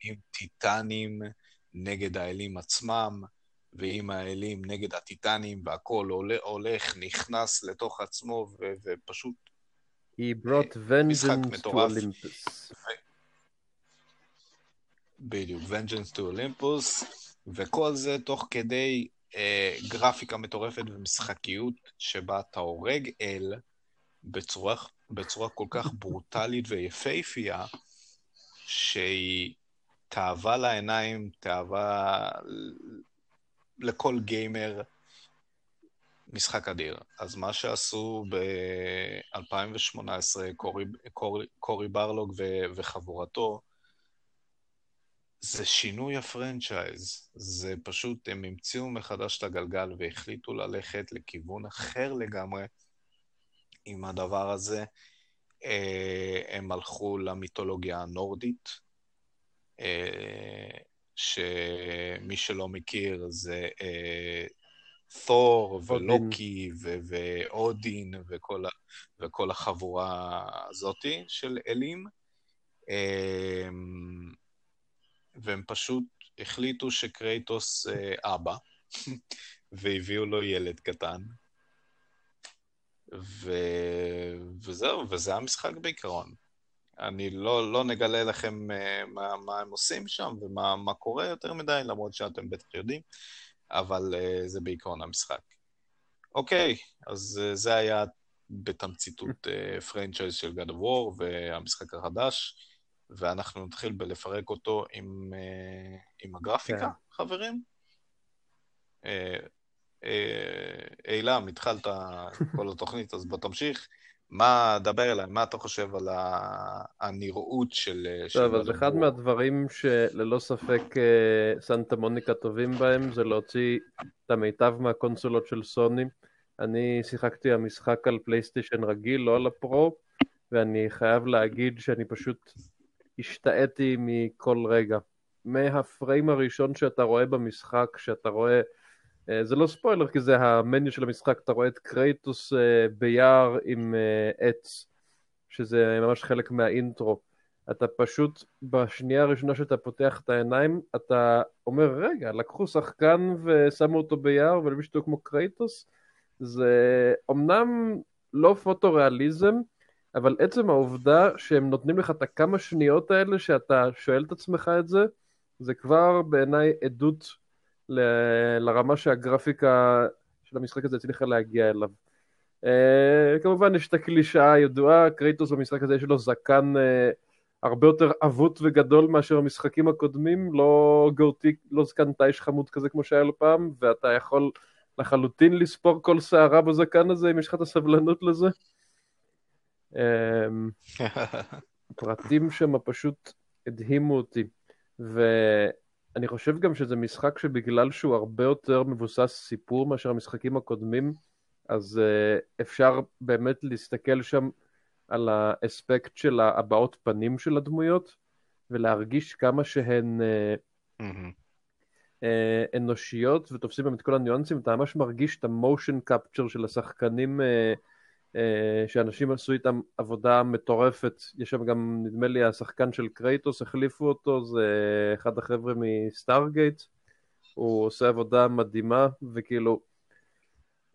עם טיטנים נגד האלים עצמם, ועם האלים נגד הטיטנים, והכול הולך, נכנס לתוך עצמו, ו- ופשוט... He brought vengeance to Olympus. בדיוק, vengeance to Olympus, וכל זה תוך כדי אה, גרפיקה מטורפת ומשחקיות, שבה אתה הורג אל בצורה, בצורה כל כך ברוטלית ויפהפייה, שהיא תאווה לעיניים, תאווה לכל גיימר משחק אדיר. אז מה שעשו ב-2018 קורי, קורי, קורי ברלוג ו, וחבורתו, זה שינוי הפרנצ'ייז. זה פשוט, הם המציאו מחדש את הגלגל והחליטו ללכת לכיוון אחר לגמרי עם הדבר הזה. אה, הם הלכו למיתולוגיה הנורדית. אה, שמי שלא מכיר זה אה, תור ולוקי ו- ואודין וכל, וכל החבורה הזאתי של אלים. אה, והם פשוט החליטו שקרייטוס אה, אבא, והביאו לו ילד קטן. ו... וזהו, וזה המשחק בעיקרון. אני לא, לא נגלה לכם uh, מה, מה הם עושים שם ומה קורה יותר מדי, למרות שאתם בטח יודעים, אבל uh, זה בעיקרון המשחק. אוקיי, אז uh, זה היה בתמציתות פרנצ'ייז של God of War והמשחק החדש, ואנחנו נתחיל בלפרק אותו עם, uh, עם הגרפיקה, yeah. כן. חברים. אילם, התחלת כל התוכנית, אז בוא תמשיך. מה, דבר אליי, מה אתה חושב על הנראות של... טוב, אז אחד מהדברים שללא ספק אה, סנטה מוניקה טובים בהם זה להוציא את המיטב מהקונסולות של סוני. אני שיחקתי המשחק על פלייסטיישן רגיל, לא על הפרו, ואני חייב להגיד שאני פשוט השתאיתי מכל רגע. מהפריים הראשון שאתה רואה במשחק, שאתה רואה... אה, זה לא ספוילר כי זה ה menu של המשחק, אתה רואה את קרייטוס אה, ביער עם אה, עץ, שזה ממש חלק מהאינטרו. אתה פשוט, בשנייה הראשונה שאתה פותח את העיניים, אתה אומר, רגע, לקחו שחקן ושמו אותו ביער ול מישהו כמו קרייטוס? זה אומנם לא photorealism, אבל עצם העובדה שהם נותנים לך את הכמה שניות האלה שאתה שואל את עצמך את זה, זה כבר בעיניי עדות ל- לרמה שהגרפיקה של המשחק הזה הצליחה להגיע אליו. Uh, כמובן יש את הקלישאה הידועה, קרייטוס במשחק הזה יש לו זקן uh, הרבה יותר עבוט וגדול מאשר המשחקים הקודמים, לא גאותי, לא זקן טייש חמוד כזה כמו שהיה לו פעם, ואתה יכול לחלוטין לספור כל שערה בזקן הזה אם יש לך את הסבלנות לזה. הפרטים שם פשוט הדהימו אותי. ו... אני חושב גם שזה משחק שבגלל שהוא הרבה יותר מבוסס סיפור מאשר המשחקים הקודמים, אז uh, אפשר באמת להסתכל שם על האספקט של הבעות פנים של הדמויות, ולהרגיש כמה שהן uh, אה, אנושיות ותופסים את כל הניואנסים, אתה ממש מרגיש את המושן קפצ'ר של השחקנים אה, שאנשים עשו איתם עבודה מטורפת. יש שם גם, נדמה לי, השחקן של קרייטוס, החליפו אותו, זה אחד החבר'ה מסטארגייט. הוא עושה עבודה מדהימה, וכאילו,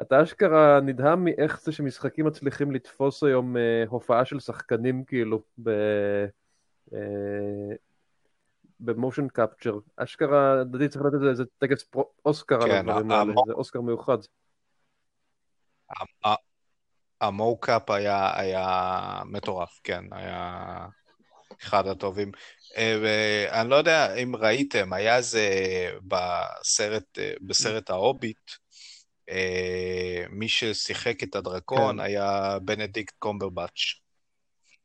אתה אשכרה נדהם מאיך זה שמשחקים מצליחים לתפוס היום אה, הופעה של שחקנים, כאילו, ב... אה, במושן קפצ'ר. אשכרה, לדעתי צריך לתת איזה טקס אוסקר על כן, הדברים האלה, זה אוסקר מיוחד. המוקאפ היה, היה מטורף, כן, היה אחד הטובים. אה, אני לא יודע אם ראיתם, היה איזה בסרט, אה, בסרט ההוביט, אה, מי ששיחק את הדרקון כן. היה בנדיקט קומברבץ'.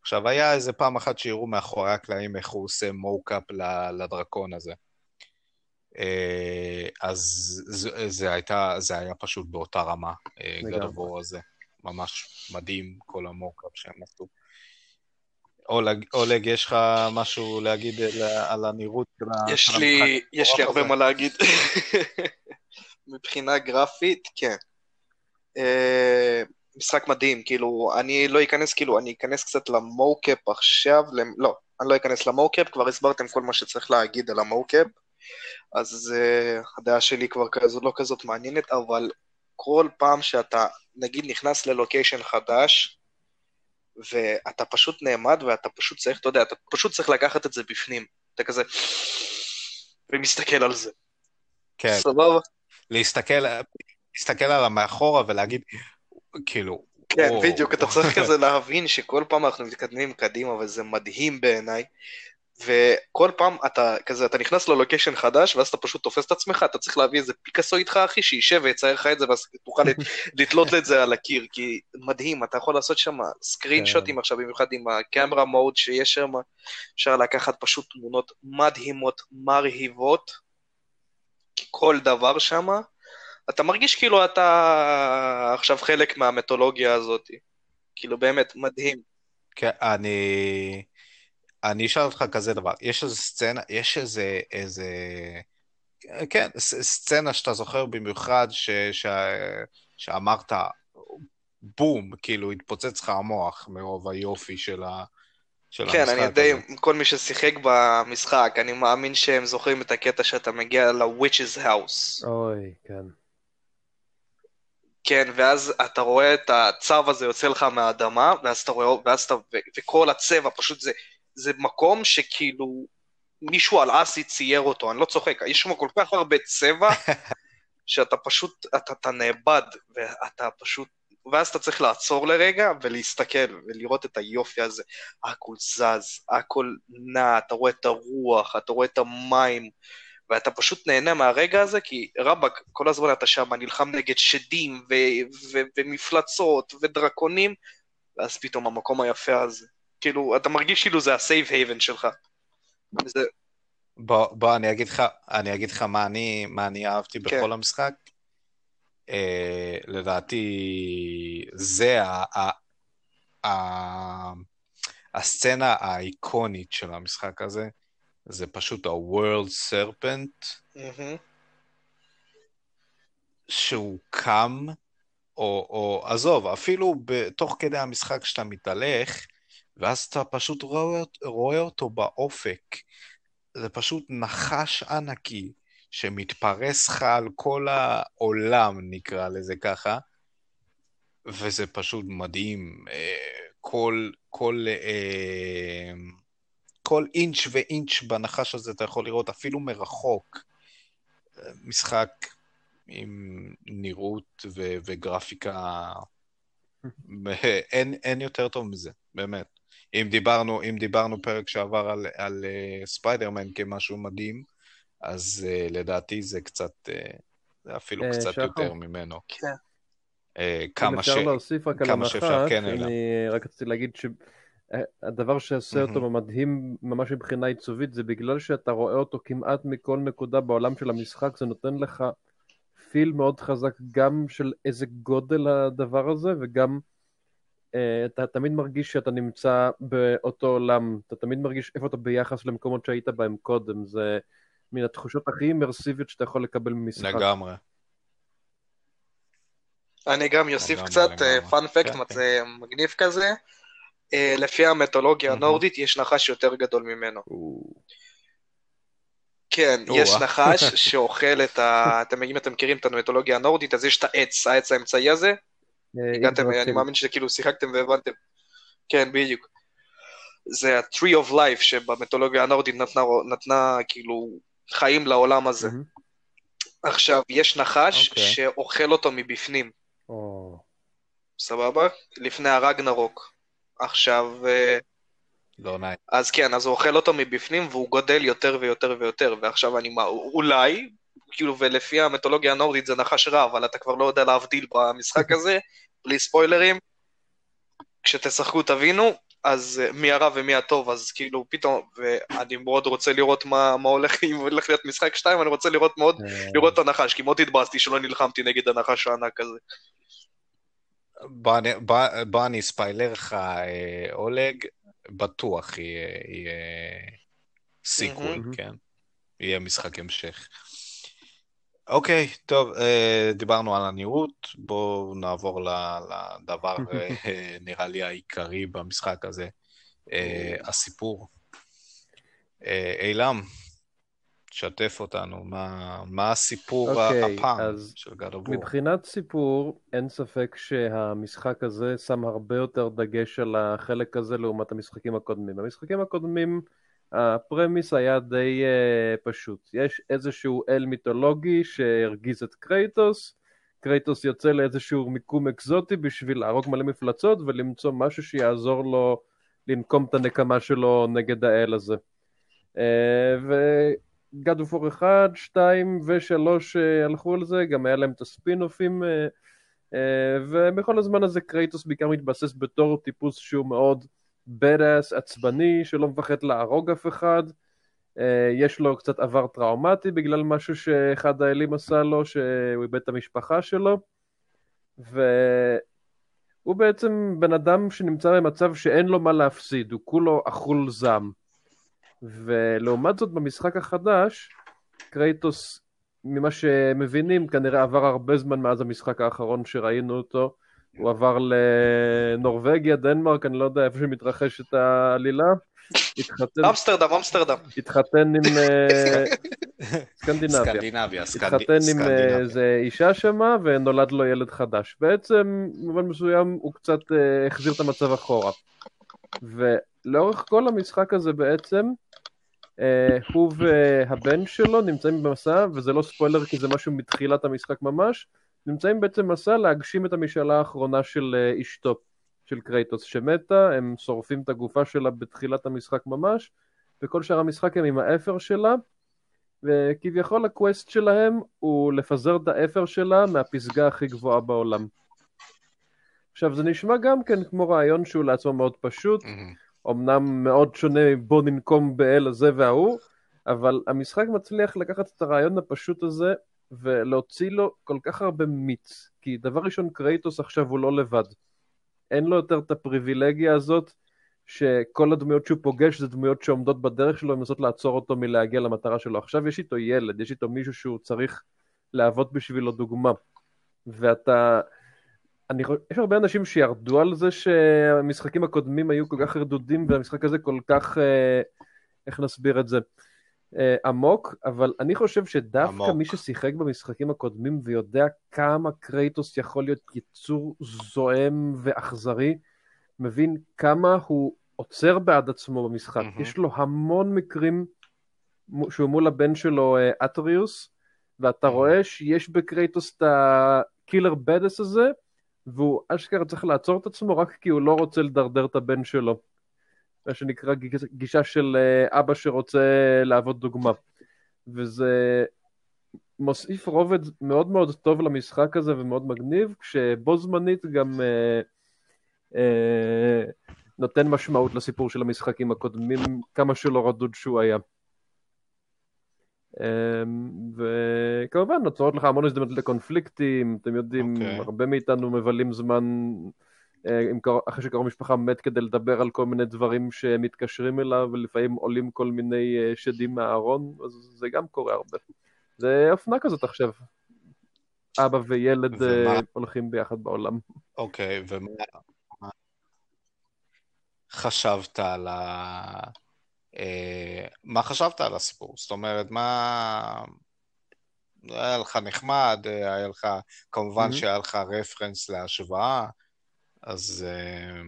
עכשיו, היה איזה פעם אחת שיראו מאחורי הקלעים איך הוא עושה מוקאפ לדרקון הזה. אז זה, זה, הייתה, זה היה פשוט באותה רמה, גדבור הזה. ממש מדהים, כל המוקאפ שהם עשו. אולג, אולג, יש לך משהו להגיד על הנראות של המשחק? יש לי, יש לי הרבה מה להגיד. מבחינה גרפית, כן. Uh, משחק מדהים, כאילו, אני לא אכנס, כאילו, אני אכנס קצת למוקאפ עכשיו, למ... לא, אני לא אכנס למוקאפ, כבר הסברתם כל מה שצריך להגיד על המוקאפ, אז uh, הדעה שלי כבר כזו, לא כזאת מעניינת, אבל כל פעם שאתה, נגיד, נכנס ללוקיישן חדש, ואתה פשוט נעמד ואתה פשוט צריך, אתה יודע, אתה פשוט צריך לקחת את זה בפנים. אתה כזה... ומסתכל על זה. כן. סבבה? להסתכל, להסתכל על המאחורה ולהגיד, כאילו... כן, או... בדיוק, אתה צריך כזה להבין שכל פעם אנחנו מתקדמים קדימה וזה מדהים בעיניי. וכל פעם אתה כזה, אתה נכנס ללוקיישן חדש, ואז אתה פשוט תופס את עצמך, אתה צריך להביא איזה פיקאסו איתך, אחי, שישב ויצייר לך את זה, ואז תוכל לתלות את זה על הקיר, כי מדהים, אתה יכול לעשות שם סקרין שוטים כן. עכשיו, במיוחד עם הקמרה מוד שיש שם, אפשר לקחת פשוט תמונות מדהימות, מרהיבות, כל דבר שם, אתה מרגיש כאילו אתה עכשיו חלק מהמתולוגיה הזאת, כאילו באמת, מדהים. כן, אני... אני אשאל אותך כזה דבר, יש איזה סצנה, יש איזה, איזה, כן, סצנה שאתה זוכר במיוחד, ש, ש, שאמרת, בום, כאילו התפוצץ לך המוח מרוב היופי של, ה, של כן, המשחק הזה. כן, אני יודע, כל מי ששיחק במשחק, אני מאמין שהם זוכרים את הקטע שאתה מגיע ל-Witch's House. אוי, כן. כן, ואז אתה רואה את הצו הזה יוצא לך מהאדמה, ואז אתה רואה, ואז אתה, וכל הצבע פשוט זה זה מקום שכאילו מישהו על אסי צייר אותו, אני לא צוחק, יש שם כל כך הרבה צבע, שאתה פשוט, אתה, אתה נאבד, ואתה פשוט, ואז אתה צריך לעצור לרגע ולהסתכל ולראות את היופי הזה. הכל זז, הכל נע, אתה רואה את הרוח, אתה רואה את המים, ואתה פשוט נהנה מהרגע הזה, כי רבאק, כל הזמן אתה שם נלחם נגד שדים ו- ו- ומפלצות ודרקונים, ואז פתאום המקום היפה הזה. כאילו, אתה מרגיש כאילו זה ה safe haven שלך. זה... בוא, בוא, אני אגיד לך, אני אגיד לך מה אני, מה אני אהבתי כן. בכל המשחק. אה, לדעתי, זה ה, ה, ה, הסצנה האיקונית של המשחק הזה. זה פשוט ה-World Serpent, mm-hmm. שהוא קם, או, או עזוב, אפילו תוך כדי המשחק שאתה מתהלך, ואז אתה פשוט רואה, רואה אותו באופק. זה פשוט נחש ענקי שמתפרס לך על כל העולם, נקרא לזה ככה, וזה פשוט מדהים. אה, כל, כל, אה, כל אינץ' ואינץ' בנחש הזה אתה יכול לראות אפילו מרחוק. משחק עם נראות ו- וגרפיקה, אין, אין יותר טוב מזה, באמת. אם דיברנו, אם דיברנו פרק שעבר על, על uh, ספיידרמן כמשהו מדהים, אז uh, לדעתי זה קצת, uh, זה אפילו uh, קצת שחר. יותר ממנו. כן. Uh, כמה, ש... להוסיף רק כמה שאפשר, כן, אלא. אני רק רציתי להגיד שהדבר שעושה. אותו מדהים ממש מבחינה עיצובית, זה בגלל שאתה רואה אותו כמעט מכל נקודה בעולם של המשחק, זה נותן לך פיל מאוד חזק גם של איזה גודל הדבר הזה, וגם אתה תמיד מרגיש שאתה נמצא באותו עולם, אתה תמיד מרגיש איפה אתה ביחס למקומות שהיית בהם קודם, זה מן התחושות הכי אימרסיביות שאתה יכול לקבל ממשחק. לגמרי. אני גם אוסיף קצת פאנפקט כן, כן. מגניב כזה. אה, לפי המטולוגיה הנורדית יש נחש יותר גדול ממנו. כן, יש נחש שאוכל את ה... אתם, אם אתם מכירים את המטולוגיה הנורדית, אז יש את העץ, העץ האמצעי הזה. אה, הגעתם, אני מאמין שכאילו שיחקתם והבנתם. כן, בדיוק. זה ה-tree of life שבמטולוגיה הנורדית נתנה, נתנה כאילו חיים לעולם הזה. עכשיו, יש נחש okay. אוקיי. שאוכל אותו מבפנים. Oh. סבבה? לפני הרגנרוק. עכשיו... אה, לא נעים. אז כן, אז הוא אוכל אותו מבפנים והוא גודל יותר ויותר ויותר, ועכשיו אני מה, אולי, כאילו, ולפי המטולוגיה הנורדית זה נחש רע, אבל אתה כבר לא יודע להבדיל במשחק הזה, בלי ספוילרים. כשתשחקו תבינו, אז אה, מי הרע ומי הטוב, אז כאילו פתאום, ואני מאוד רוצה לראות מה, מה הולך, אם הולך להיות משחק 2, אני רוצה לראות מאוד, אה. לראות את הנחש, כי מאוד התבאסתי שלא נלחמתי נגד הנחש הענק הזה. בוא, בוא, בוא אני אספיילר לך, אה, אולג, בטוח יהיה, יהיה mm-hmm. כן? יהיה משחק המשך. אוקיי, טוב, אה, דיברנו על הנראות, בואו נעבור לדבר, אה, נראה לי, העיקרי במשחק הזה, הסיפור. אילם, שתף אותנו, מה, מה הסיפור okay, אוקיי, הפעם של God of War? מבחינת סיפור, אין ספק שהמשחק הזה שם הרבה יותר דגש על החלק הזה לעומת המשחקים הקודמים. המשחקים הקודמים, ה premise היה די uh, פשוט. יש איזשהו אל מיתולוגי שהרגיז את קרייטוס, קרייטוס יוצא לאיזשהו מיקום אקזוטי בשביל להרוג מלא מפלצות ולמצוא משהו שיעזור לו לנקום את הנקמה שלו נגד האל הזה. Uh, ו... God of War 1, 2 ו-3 הלכו על זה, גם היה להם את הספין-אופים, אה, אה, ובכל הזמן הזה קרייטוס בעיקר מתבסס בתור טיפוס שהוא מאוד badass, עצבני, שלא מפחד להרוג אף אחד. אה, יש לו קצת עבר טראומטי בגלל משהו שאחד האלים עשה לו, שהוא איבד את המשפחה שלו. והוא בעצם בן אדם שנמצא במצב שאין לו מה להפסיד, הוא כולו אכול זעם. ולעומת זאת במשחק החדש, קרייטוס, ממה שמבינים, כנראה עבר הרבה זמן מאז המשחק האחרון שראינו אותו. הוא עבר לנורבגיה, דנמרק, אני לא יודע איפה שמתרחשת העלילה. התחתן... אמסטרדם, אמסטרדם. התחתן עם אה, סקנדינביה. סקנדינביה, התחתן עם אה, איזה אישה שמה ונולד לו ילד חדש. בעצם, במובן מסוים, הוא קצת אה, החזיר את המצב אחורה. ולאורך כל המשחק הזה בעצם, הוא והבן שלו נמצאים במסע, וזה לא ספוילר כי זה משהו מתחילת המשחק ממש, נמצאים בעצם במסע להגשים את המשאלה האחרונה של אה, אשתו, של קרייטוס שמתה, הם שורפים את הגופה שלה בתחילת המשחק ממש, וכל שאר המשחק הם עם האפר שלה, וכביכול ה quest שלהם הוא לפזר את האפר שלה מהפסגה הכי גבוהה בעולם. עכשיו זה נשמע גם כן כמו רעיון שהוא לעצמו מאוד פשוט, mm-hmm. אמנם מאוד שונה בוא ננקום באל הזה וההוא, אבל המשחק מצליח לקחת את הרעיון הפשוט הזה ולהוציא לו כל כך הרבה מיץ, כי דבר ראשון קרייטוס עכשיו הוא לא לבד. אין לו יותר את הפריבילגיה הזאת שכל הדמויות שהוא פוגש זה דמויות שעומדות בדרך שלו ומנסות לעצור אותו מלהגיע למטרה שלו. עכשיו יש איתו ילד, יש איתו מישהו שהוא צריך להוות בשבילו דוגמה. ואתה אני חושב, יש הרבה אנשים שירדו על זה שהמשחקים הקודמים היו כל כך רדודים והמשחק הזה כל כך, אה, איך נסביר את זה, עמוק, אבל אני חושב שדווקא עמוק. מי ששיחק במשחקים הקודמים ויודע כמה קרייטוס יכול להיות יצור זועם ואכזרי, מבין כמה הוא עוצר בעד עצמו במשחק. Mm-hmm. יש לו המון מקרים שהוא מול הבן שלו, אטריוס, ואתה mm-hmm. רואה שיש בקרייטוס את ה killer badass הזה, והוא אשכרה צריך לעצור את עצמו רק כי הוא לא רוצה לדרדר את הבן שלו. מה שנקרא גישה של אה, אבא שרוצה להוות דוגמה. וזה מוסיף רובד מאוד מאוד טוב למשחק הזה ומאוד מגניב, כשבו זמנית גם אה, אה, נותן משמעות לסיפור של המשחקים הקודמים, כמה שלא רדוד שהוא היה. אמ, וכמובן נוצרות לך המון הזדמנות לקונפליקטים, אתם יודעים, okay. אוקיי. הרבה מאיתנו מבלים זמן אה, אחרי שקרוב משפחה מת כדי לדבר על כל מיני דברים שמתקשרים אליו, ולפעמים עולים כל מיני אה, שדים מהארון, אז זה גם קורה הרבה. זה אופנה כזאת עכשיו. אבא וילד ומה... הולכים ביחד בעולם. אוקיי, ומה חשבת על ה... מה חשבת על הסיפור? זאת אומרת, מה... היה לך נחמד, היה לך, כמובן mm-hmm. שהיה לך רפרנס להשוואה, אז uh,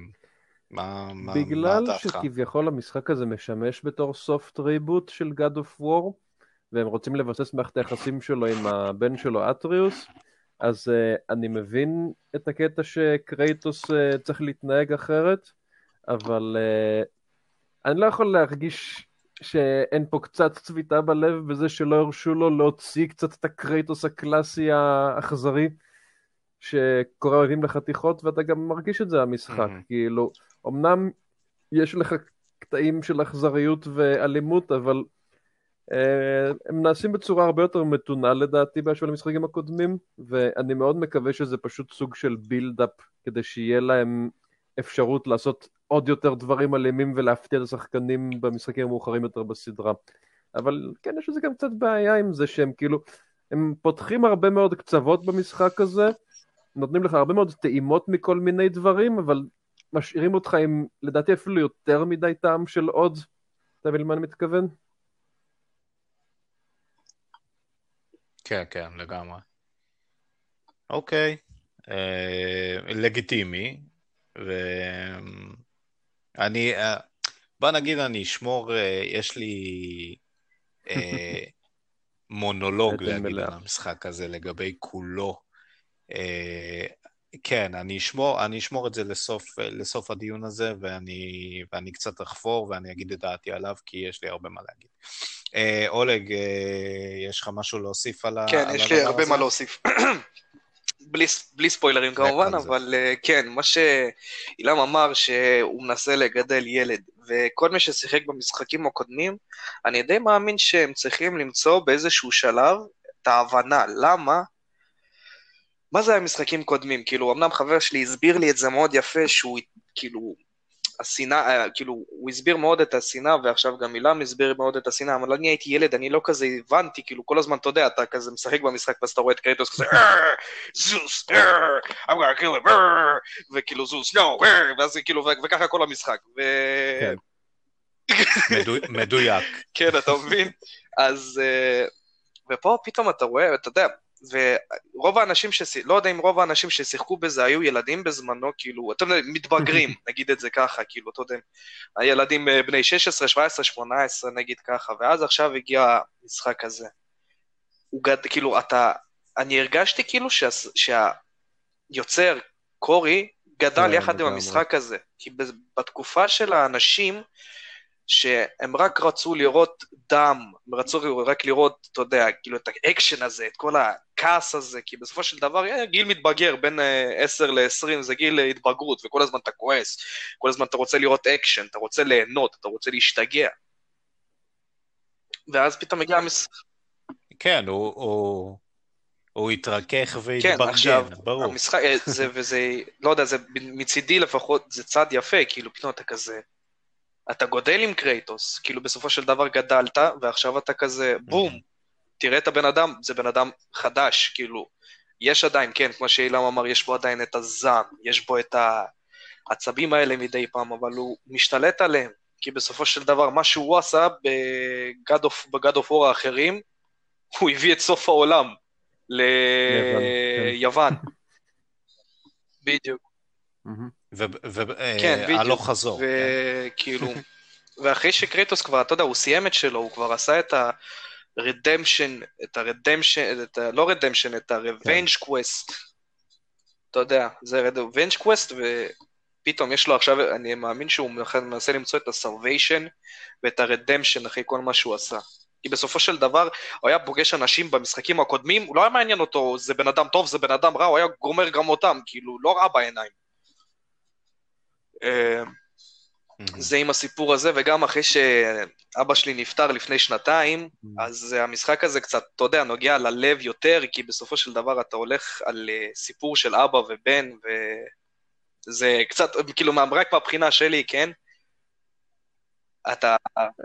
מה, מה, בגלל מה שכביכול המשחק הזה משמש בתור סופט ריבוט של God of War, והם רוצים לבסס מערכת היחסים שלו עם הבן שלו אטריוס, אז uh, אני מבין את הקטע שקרייטוס uh, צריך להתנהג אחרת, אבל uh, אני לא יכול להרגיש שאין פה קצת צביטה בלב בזה שלא הרשו לו להוציא קצת את הקרייטוס הקלאסי האכזרי שקורא אוהבים לחתיכות ואתה גם מרגיש את זה המשחק, mm-hmm. כאילו, אמנם יש לך קטעים של אכזריות ואלימות אבל אה, הם נעשים בצורה הרבה יותר מתונה לדעתי בהשוואה למשחקים הקודמים ואני מאוד מקווה שזה פשוט סוג של בילדאפ כדי שיהיה להם אפשרות לעשות עוד יותר דברים אלימים ולהפתיע את השחקנים במשחקים המאוחרים יותר בסדרה. אבל כן, יש לזה גם קצת בעיה עם זה שהם כאילו, הם פותחים הרבה מאוד קצוות במשחק הזה, נותנים לך הרבה מאוד טעימות מכל מיני דברים, אבל משאירים אותך עם, לדעתי אפילו יותר מדי טעם של עוד. אתה מבין למה אני מתכוון? כן, כן, לגמרי. אוקיי, אה, לגיטימי, ו... אני, אה, בוא נגיד אני אשמור, אה, יש לי אה, מונולוג להגיד על המשחק הזה לגבי כולו. כן, אני אשמור, אני אשמור את זה לסוף, לסוף הדיון הזה, ואני, ואני קצת אחפור ואני אגיד את דעתי עליו, כי יש לי הרבה מה להגיד. אולג, יש לך משהו להוסיף על כן, על יש לי הרבה הזה? מה להוסיף. בלי, בלי ספוילרים כמובן, אבל uh, כן, מה שאילם אמר שהוא מנסה לגדל ילד, וכל מי ששיחק במשחקים הקודמים, אני די מאמין שהם צריכים למצוא באיזשהו שלב את ההבנה, למה מה זה המשחקים קודמים? כאילו, אמנם חבר שלי הסביר לי את זה מאוד יפה, שהוא כאילו השנאה, אה, כאילו, הוא הסביר מאוד את השנאה, ועכשיו גם אילם הסביר מאוד את השנאה, אבל אני הייתי ילד, אני לא כזה הבנתי, כאילו, כל הזמן, אתה יודע, אתה כזה משחק במשחק, ואז אתה רואה את קרייטוס כזה, זוס, I'm gonna kill him, וכאילו, זוס, no, ואז כאילו, וככה כל המשחק. כן. מדויק. כן, אתה מבין? אז... אה, ופה פתאום אתה רואה, אתה יודע, ורוב האנשים, שש... לא יודע אם רוב האנשים ששיחקו בזה היו ילדים בזמנו, כאילו, אתם יודעים, מתבגרים, נגיד את זה ככה, כאילו, אתה יודע, הילדים אה, בני 16, 17, 18, נגיד ככה, ואז עכשיו הגיע המשחק הזה. הוא גד... כאילו, אתה, אני הרגשתי כאילו שה... שהיוצר, קורי, גדל כן, יחד עם המשחק הזה, כי בתקופה של האנשים, שהם רק רצו לראות דם, הם רצו רק לראות, אתה יודע, כאילו את האקשן הזה, את כל הכעס הזה, כי בסופו של דבר אה, גיל מתבגר, בין 10 אה, ל-20 זה גיל התבגרות, וכל הזמן אתה כועס, כל הזמן אתה רוצה לראות אקשן, אתה רוצה ליהנות, אתה רוצה להשתגע. ואז פתאום מגיע המס... כן, הוא... הוא... הוא התרכך והתברגן, כן, עכשיו, ברור. המשחק, אה, זה, וזה, לא יודע, זה מצידי לפחות, זה צד יפה, כאילו פתאום אתה כזה, אתה גודל עם קרייטוס, כאילו בסופו של דבר גדלת, ועכשיו אתה כזה, בום, תראה את הבן אדם, זה בן אדם חדש, כאילו, יש עדיין, כן, כמו שאילם אמר, יש בו עדיין את הזעם, יש בו את העצבים האלה מדי פעם, אבל הוא משתלט עליהם, כי בסופו של דבר, מה שהוא עשה בגד אוף וור האחרים, הוא הביא את סוף העולם ליוון. כן. בדיוק. והלוך אה, חזור. וכאילו, ואחרי שקרייטוס כבר, אתה יודע, הוא סיים את שלו, הוא כבר עשה את ה redemption, את ה redemption, את ה... לא redemption, את ה revenge quest. אתה יודע, זה redemption quest, ופתאום יש לו עכשיו, אני מאמין שהוא מנסה למצוא את ה salvation ואת ה redemption אחרי כל מה שהוא עשה. כי בסופו של דבר הוא היה פוגש אנשים במשחקים הקודמים, הוא לא היה מעניין אותו, זה בן אדם טוב, זה בן אדם רע, הוא היה גומר גם אותם, כאילו, לא רע בעיניים. זה עם הסיפור הזה, וגם אחרי שאבא שלי נפטר לפני שנתיים, אז המשחק הזה קצת, אתה יודע, נוגע ללב יותר, כי בסופו של דבר אתה הולך על אה, סיפור של אבא ובן, זה קצת, כאילו, רק מהבחינה שלי, כן? אתה...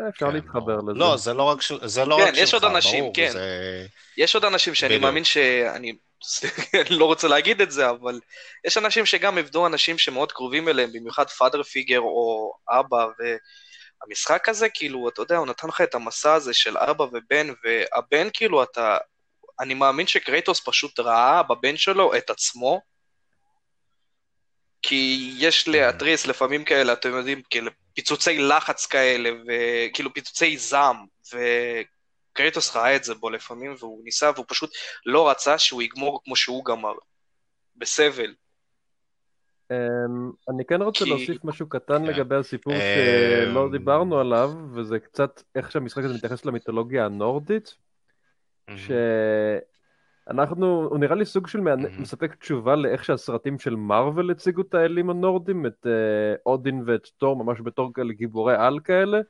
אפשר כן, להתחבר לזה. לא, זה לא רק, זה לא כן, רק שלך, יש עוד אנשים, ברור, כן. זה... יש עוד אנשים שאני בדיוק. מאמין שאני לא רוצה להגיד את זה, אבל יש אנשים שגם עבדו אנשים שמאוד קרובים אליהם, במיוחד פאדר פיגר או אבא, והמשחק הזה, כאילו, אתה יודע, הוא נתן לך את המסע הזה של אבא ובן, והבן, כאילו, אתה... אני מאמין שקרייטוס פשוט ראה בבן שלו את עצמו, כי יש להתריס לפעמים כאלה, אתם יודעים, כאילו, פיצוצי לחץ כאלה, וכאילו פיצוצי זעם, וקרייטוס ראה את זה בו לפעמים, והוא ניסה, והוא פשוט לא רצה שהוא יגמור כמו שהוא גמר, בסבל. Um, אני כן רוצה כי... להוסיף משהו קטן yeah. לגבי הסיפור um... שלא דיברנו עליו, וזה קצת איך שהמשחק הזה מתייחס למיתולוגיה הנורדית, mm-hmm. אנחנו, הוא נראה לי סוג של mm-hmm. מספק תשובה לאיך שהסרטים של מארוול הציגו את האלים הנורדים, את uh, אודין ואת תור ממש בתור כאלה גיבורי על כאלה,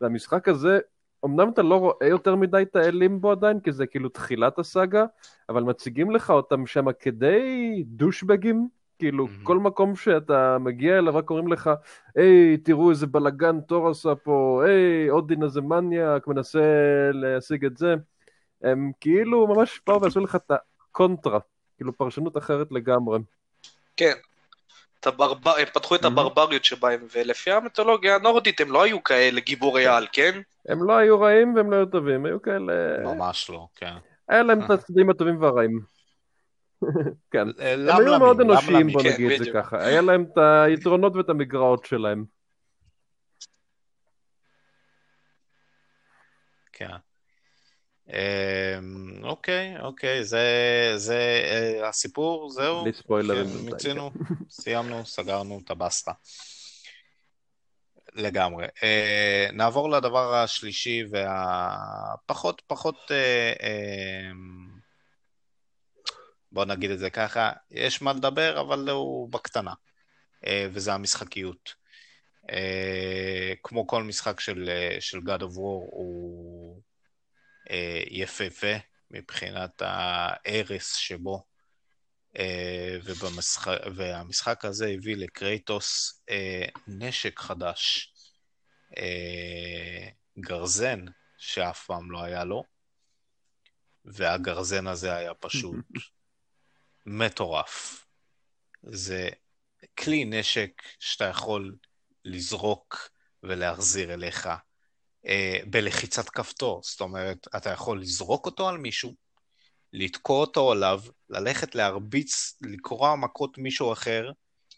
והמשחק הזה, אמנם אתה לא רואה יותר מדי את האלים בו עדיין, כי זה כאילו תחילת הסאגה, אבל מציגים לך אותם שם כדי דושבגים, כאילו mm-hmm. כל מקום שאתה מגיע אליו רק אומרים לך, היי, תראו איזה בלאגן תור עשה פה, היי, אודין איזה מניאק, מנסה להשיג את זה. הם כאילו ממש באו ועשו לך את הקונטרה, כאילו פרשנות אחרת לגמרי. כן. הברבר... הם פתחו את הברבריות שבהם, ולפי המיתולוגיה הנורדית הם לא היו כאלה גיבורי על, כן? הם לא היו רעים והם לא היו טובים, היו כאלה... ממש לא, כן. היה להם את הצדדים הטובים והרעים. כן. אה, הם היו מאוד אנושיים, בוא כן, נגיד את זה ככה. היה להם את היתרונות ואת המגרעות שלהם. כן. אמ, אוקיי, אוקיי, זה, זה אה, הסיפור, זהו. בלי ספוילרים. כן, מיצינו, סיימנו, סגרנו את הבסטה. לגמרי. Uh, נעבור לדבר השלישי והפחות פחות, uh, uh, בוא נגיד את זה ככה, יש מה לדבר, אבל הוא בקטנה, uh, וזה המשחקיות. Uh, כמו כל משחק של, uh, של God of War, הוא יפהפה מבחינת ההרס שבו, אה, ובמשחק, והמשחק הזה הביא לקרייטוס אה, נשק חדש, גרזן שאף פעם לא היה לו, והגרזן הזה היה פשוט מטורף. זה כלי נשק שאתה יכול לזרוק ולהחזיר אליך. אה, בלחיצת כפתור. זאת אומרת, אתה יכול לזרוק אותו על מישהו, לתקוע אותו עליו, ללכת להרביץ, לקרוע מכות מישהו אחר,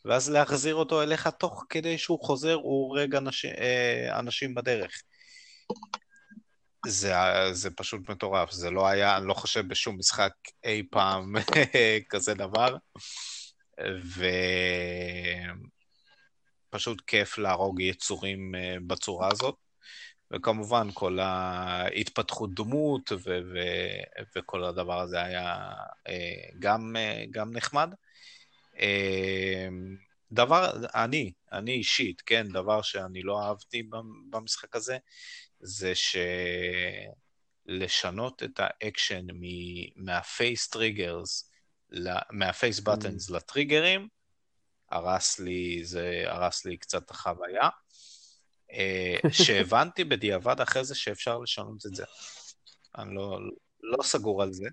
ואז להחזיר אותו אליך תוך כדי שהוא חוזר, הוא הורג אנש, אה, אנשים בדרך. זה, זה פשוט מטורף, זה לא היה, אני לא חושב בשום משחק אי פעם כזה דבר, ופשוט כיף להרוג יצורים אה, בצורה הזאת. וכמובן כל ההתפתחות דמות ו- ו- וכל הדבר הזה היה אה, גם, אה, גם נחמד. אה, דבר, אני, אני אישית, כן, דבר שאני לא אהבתי במשחק הזה, זה שלשנות את האקשן מה face triggers, מה face buttons mm. לטריגרים, הרס לי, זה הרס לי קצת החוויה. אה, שהבנתי בדיעבד אחרי זה שאפשר לשנות את זה. אני לא, לא סגור על זה,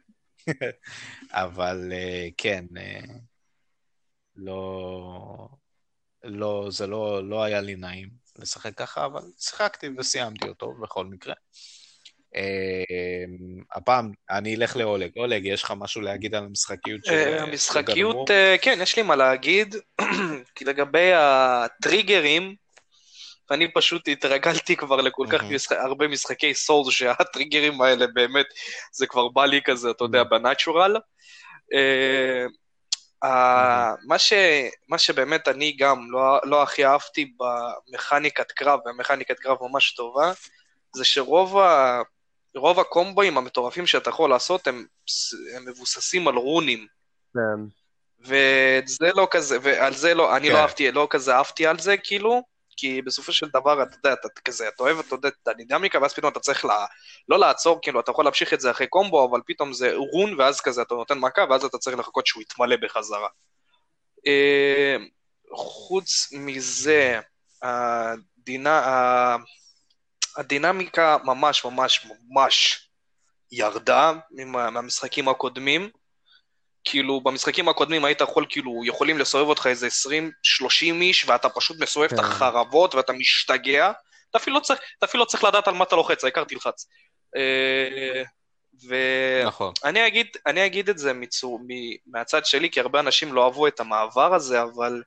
אבל אה, כן, אה, לא, לא, זה לא, לא היה לי נעים לשחק ככה, אבל שיחקתי וסיימתי אותו בכל מקרה. הפעם אני אלך לאולג. אולג, יש לך משהו להגיד על המשחקיות של... המשחקיות, כן, יש לי מה להגיד. כי לגבי הטריגרים, ואני פשוט התרגלתי כבר לכל כך משחק, הרבה משחקי סולס, שהטריגרים האלה באמת, זה כבר בא לי כזה, אתה יודע, בנאצ'ורל. אה, מה, ש, מה שבאמת אני גם לא, לא הכי אהבתי במכניקת קרב, והמכניקת קרב ממש טובה, זה שרוב ה, רוב הקומבואים המטורפים שאתה יכול לעשות הם, הם מבוססים על רונים. כן. וזה לא כזה, ועל זה לא, אני לא כן. לא אהבתי, לא כזה אהבתי על זה, כאילו, כי בסופו של דבר, אתה יודע, אתה כזה, אתה אוהב, אתה יודע, את הדינמיקה, ואז פתאום אתה צריך לה, לא לעצור, כאילו, אתה יכול להמשיך את זה אחרי קומבו, אבל פתאום זה רון, ואז כזה אתה נותן מכה, ואז אתה צריך לחכות שהוא יתמלא בחזרה. אה, חוץ מזה, הדינה, הדינמיקה ממש ממש ממש ירדה מהמשחקים הקודמים. כאילו, במשחקים הקודמים היית יכול, כאילו, יכולים לסובב אותך איזה 20-30 איש, ואתה פשוט מסובב כן. את החרבות ואתה משתגע. אתה אפילו, לא צריך, אתה אפילו לא צריך לדעת על מה אתה לוחץ, העיקר תלחץ. אה, ואני נכון. אגיד, אגיד את זה מצור, מהצד שלי, כי הרבה אנשים לא אהבו את המעבר הזה, אבל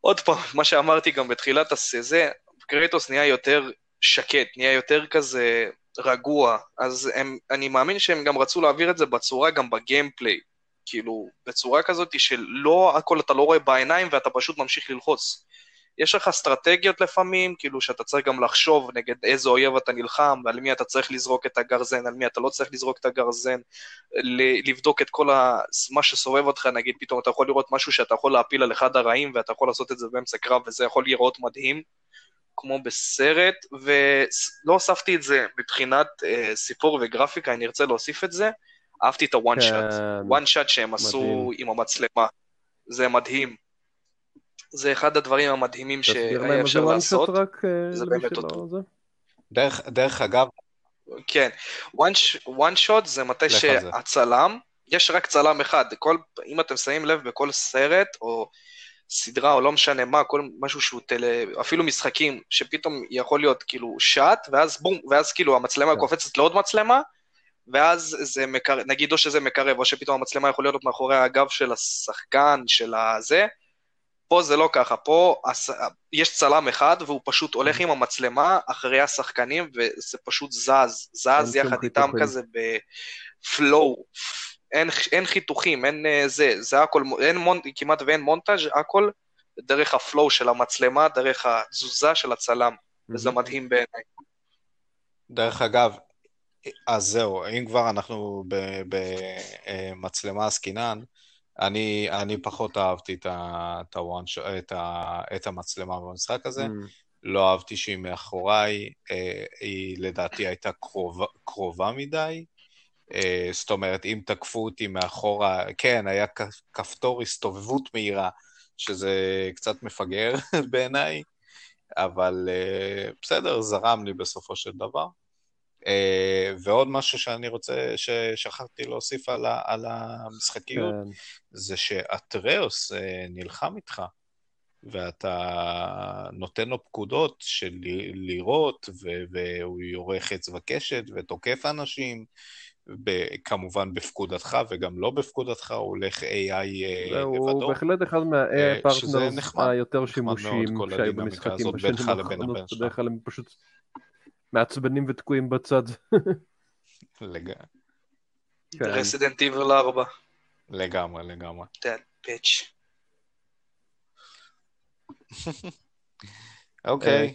עוד פעם, מה שאמרתי גם בתחילת הזה, קרייטוס נהיה יותר שקט, נהיה יותר כזה רגוע, אז הם, אני מאמין שהם גם רצו להעביר את זה בצורה, גם בגיימפליי, כאילו, בצורה כזאת שלא הכל אתה לא רואה בעיניים ואתה פשוט ממשיך ללחוץ. יש לך אסטרטגיות לפעמים, כאילו שאתה צריך גם לחשוב נגד איזה אויב אתה נלחם, על מי אתה צריך לזרוק את הגרזן, על מי אתה לא צריך לזרוק את הגרזן, לבדוק את כל ה... מה שסובב אותך, נגיד פתאום אתה יכול לראות משהו שאתה יכול להפיל על אחד הרעים ואתה יכול לעשות את זה באמצע קרב וזה יכול לראות מדהים, כמו בסרט, ולא הוספתי את זה מבחינת אה, סיפור וגרפיקה, אני ארצה להוסיף את זה, אהבתי את הוואן שאט, וואן שאט שהם עשו עם המצלמה, זה מדהים. זה אחד הדברים המדהימים שהיה אפשר לעשות. להם מה זה רק שלא זה. דרך, דרך אגב... כן, one shot זה מתי שהצלם, יש רק צלם אחד, כל, אם אתם שמים לב בכל סרט או סדרה או לא משנה מה, כל משהו שהוא טלה, אפילו משחקים, שפתאום יכול להיות כאילו שאט, ואז בום, ואז כאילו המצלמה כן. קופצת לעוד מצלמה, ואז זה מקרב, נגיד או שזה מקרב, או שפתאום המצלמה יכול להיות מאחורי הגב של השחקן, של הזה, פה זה לא ככה, פה יש צלם אחד והוא פשוט הולך עם המצלמה אחרי השחקנים וזה פשוט זז, זז יחד איתם כזה בפלואו, אין, אין חיתוכים, אין אה, זה, זה הכל, אין מונ, כמעט ואין מונטאז', הכל דרך הפלואו של המצלמה, דרך התזוזה של הצלם, וזה מדהים בעיניי. דרך אגב, אז זהו, אם כבר אנחנו במצלמה אה, עסקינן, אני, אני פחות אהבתי את, ה, את, את, ה, את המצלמה במשחק הזה. Mm. לא אהבתי שהיא מאחוריי, אה, היא לדעתי הייתה קרובה, קרובה מדי. אה, זאת אומרת, אם תקפו אותי מאחורה, כן, היה כפתור הסתובבות מהירה, שזה קצת מפגר בעיניי, אבל אה, בסדר, זרם לי בסופו של דבר. Uh, ועוד משהו שאני רוצה, ששכחתי להוסיף על, ה, על המשחקיות, כן. זה שאטריאוס נלחם איתך, ואתה נותן לו פקודות של לירות, והוא יורה חץ וקשת ותוקף אנשים, כמובן בפקודתך וגם לא בפקודתך, הוא הולך AI אה, לבדו. הוא בהחלט אחד מה-AI partners היותר שימושיים שהיו במשחקים בשנים האחרונות, בדרך כלל הם פשוט מעצבנים ותקועים בצד. לגמרי. Resident Evil 4. לגמרי, לגמרי. כן, פיץ'. אוקיי,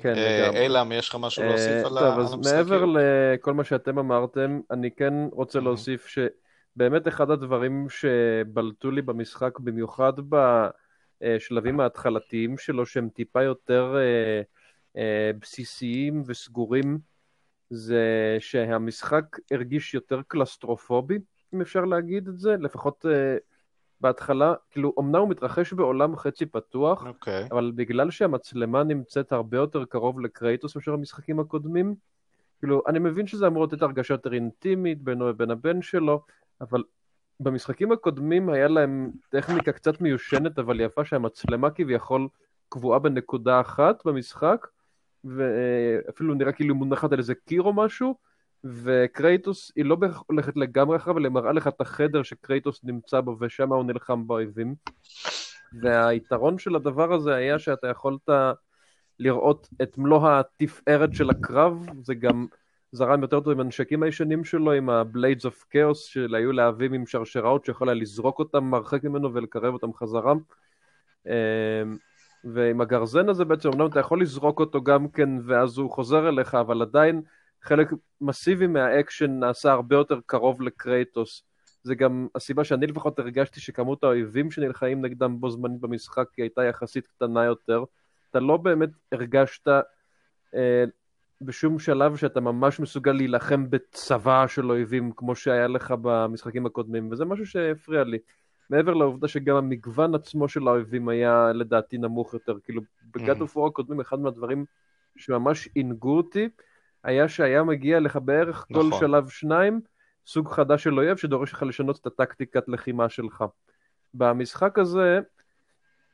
אילם, יש לך משהו להוסיף על המשחקים? טוב, אז מעבר לכל מה שאתם אמרתם, אני כן רוצה להוסיף שבאמת אחד הדברים שבלטו לי במשחק, במיוחד בשלבים ההתחלתיים שלו, שהם טיפה יותר אה, בסיסיים וסגורים, זה שהמשחק הרגיש יותר קלסטרופובי, אם אפשר להגיד את זה, לפחות uh, בהתחלה, כאילו, אמנם הוא מתרחש בעולם חצי פתוח, okay. אוקיי. אבל בגלל שהמצלמה נמצאת הרבה יותר קרוב לקרייטוס מאשר המשחקים הקודמים, כאילו, אני מבין שזה אמור לתת הרגשה יותר אינטימית בינו ובין הבן שלו, אבל במשחקים הקודמים היה להם טכניקה קצת מיושנת אבל יפה שהמצלמה כביכול קבועה בנקודה אחת במשחק, ואפילו נראה כאילו מונחת על איזה קיר או משהו, וקרייטוס היא לא הולכת לגמרי אחריו, אבל היא מראה לך את החדר שקרייטוס נמצא בו ושם הוא נלחם באויבים. והיתרון של הדבר הזה היה שאתה יכולת לראות את מלוא התפארת של הקרב, זה גם זרם יותר טוב עם הנשקים הישנים שלו, עם ה-Blades of Chaos, שהיו להבים עם שרשראות שיכול היה לזרוק אותם מרחק ממנו ולקרב אותם חזרה. אמ, ועם הגרזן הזה בעצם, אמנם אתה יכול לזרוק אותו גם כן ואז הוא חוזר אליך, אבל עדיין חלק מסיבי מהאקשן נעשה הרבה יותר קרוב לקרייטוס. זה גם הסיבה שאני לפחות הרגשתי שכמות האויבים שנלחמים נגדם בו זמנית במשחק היא הייתה יחסית קטנה יותר. אתה לא באמת הרגשת אה, בשום שלב שאתה ממש מסוגל להילחם בצבא של אויבים כמו שהיה לך במשחקים הקודמים, וזה משהו שהפריע לי. מעבר לעובדה שגם המגוון עצמו של האויבים היה לדעתי נמוך יותר. כאילו, בגד אוף הקודמים, אחד מהדברים שממש עינגו אותי, היה שהיה מגיע לך בערך נכון. כל שלב שניים, סוג חדש של אויב שדורש לך לשנות את הטקטיקת לחימה שלך. במשחק הזה,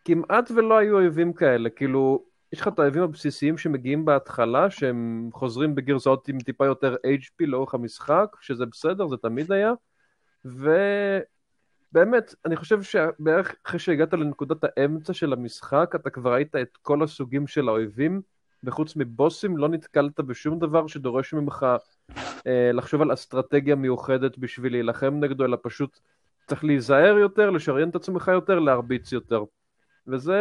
כמעט ולא היו אויבים כאלה, כאילו, יש לך את האויבים הבסיסיים שמגיעים בהתחלה, שהם חוזרים בגרסאות עם טיפה יותר HP לאורך המשחק, שזה בסדר, זה תמיד היה, ובאמת, אני חושב שבערך אחרי שהגעת לנקודת האמצע של המשחק, אתה כבר ראית את כל הסוגים של האויבים, וחוץ מבוסים לא נתקלת בשום דבר שדורש ממך אה, לחשוב על אסטרטגיה מיוחדת בשביל להילחם נגדו, אלא פשוט צריך להיזהר יותר, לשריין את עצמך יותר, להרביץ יותר. וזה...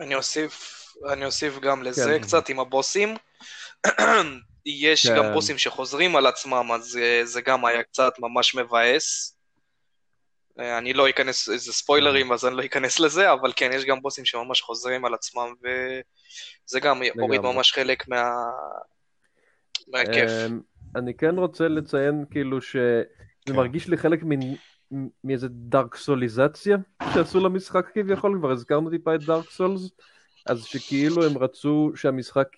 אני אוסיף, אני אוסיף גם לזה כן. קצת עם הבוסים. יש כן. גם בוסים שחוזרים על עצמם, אז זה, זה גם היה קצת ממש מבאס. אני לא אכנס, איזה ספוילרים, אז אני לא אכנס לזה, אבל כן, יש גם בוסים שממש חוזרים על עצמם, וזה גם מוריד ממש חלק מה... מהכיף. אמ, אני כן רוצה לציין כאילו שזה כן. מרגיש לי חלק מאיזה דארק סוליזציה שעשו למשחק כביכול, כבר הזכרנו טיפה את דארק סולס, אז שכאילו הם רצו שהמשחק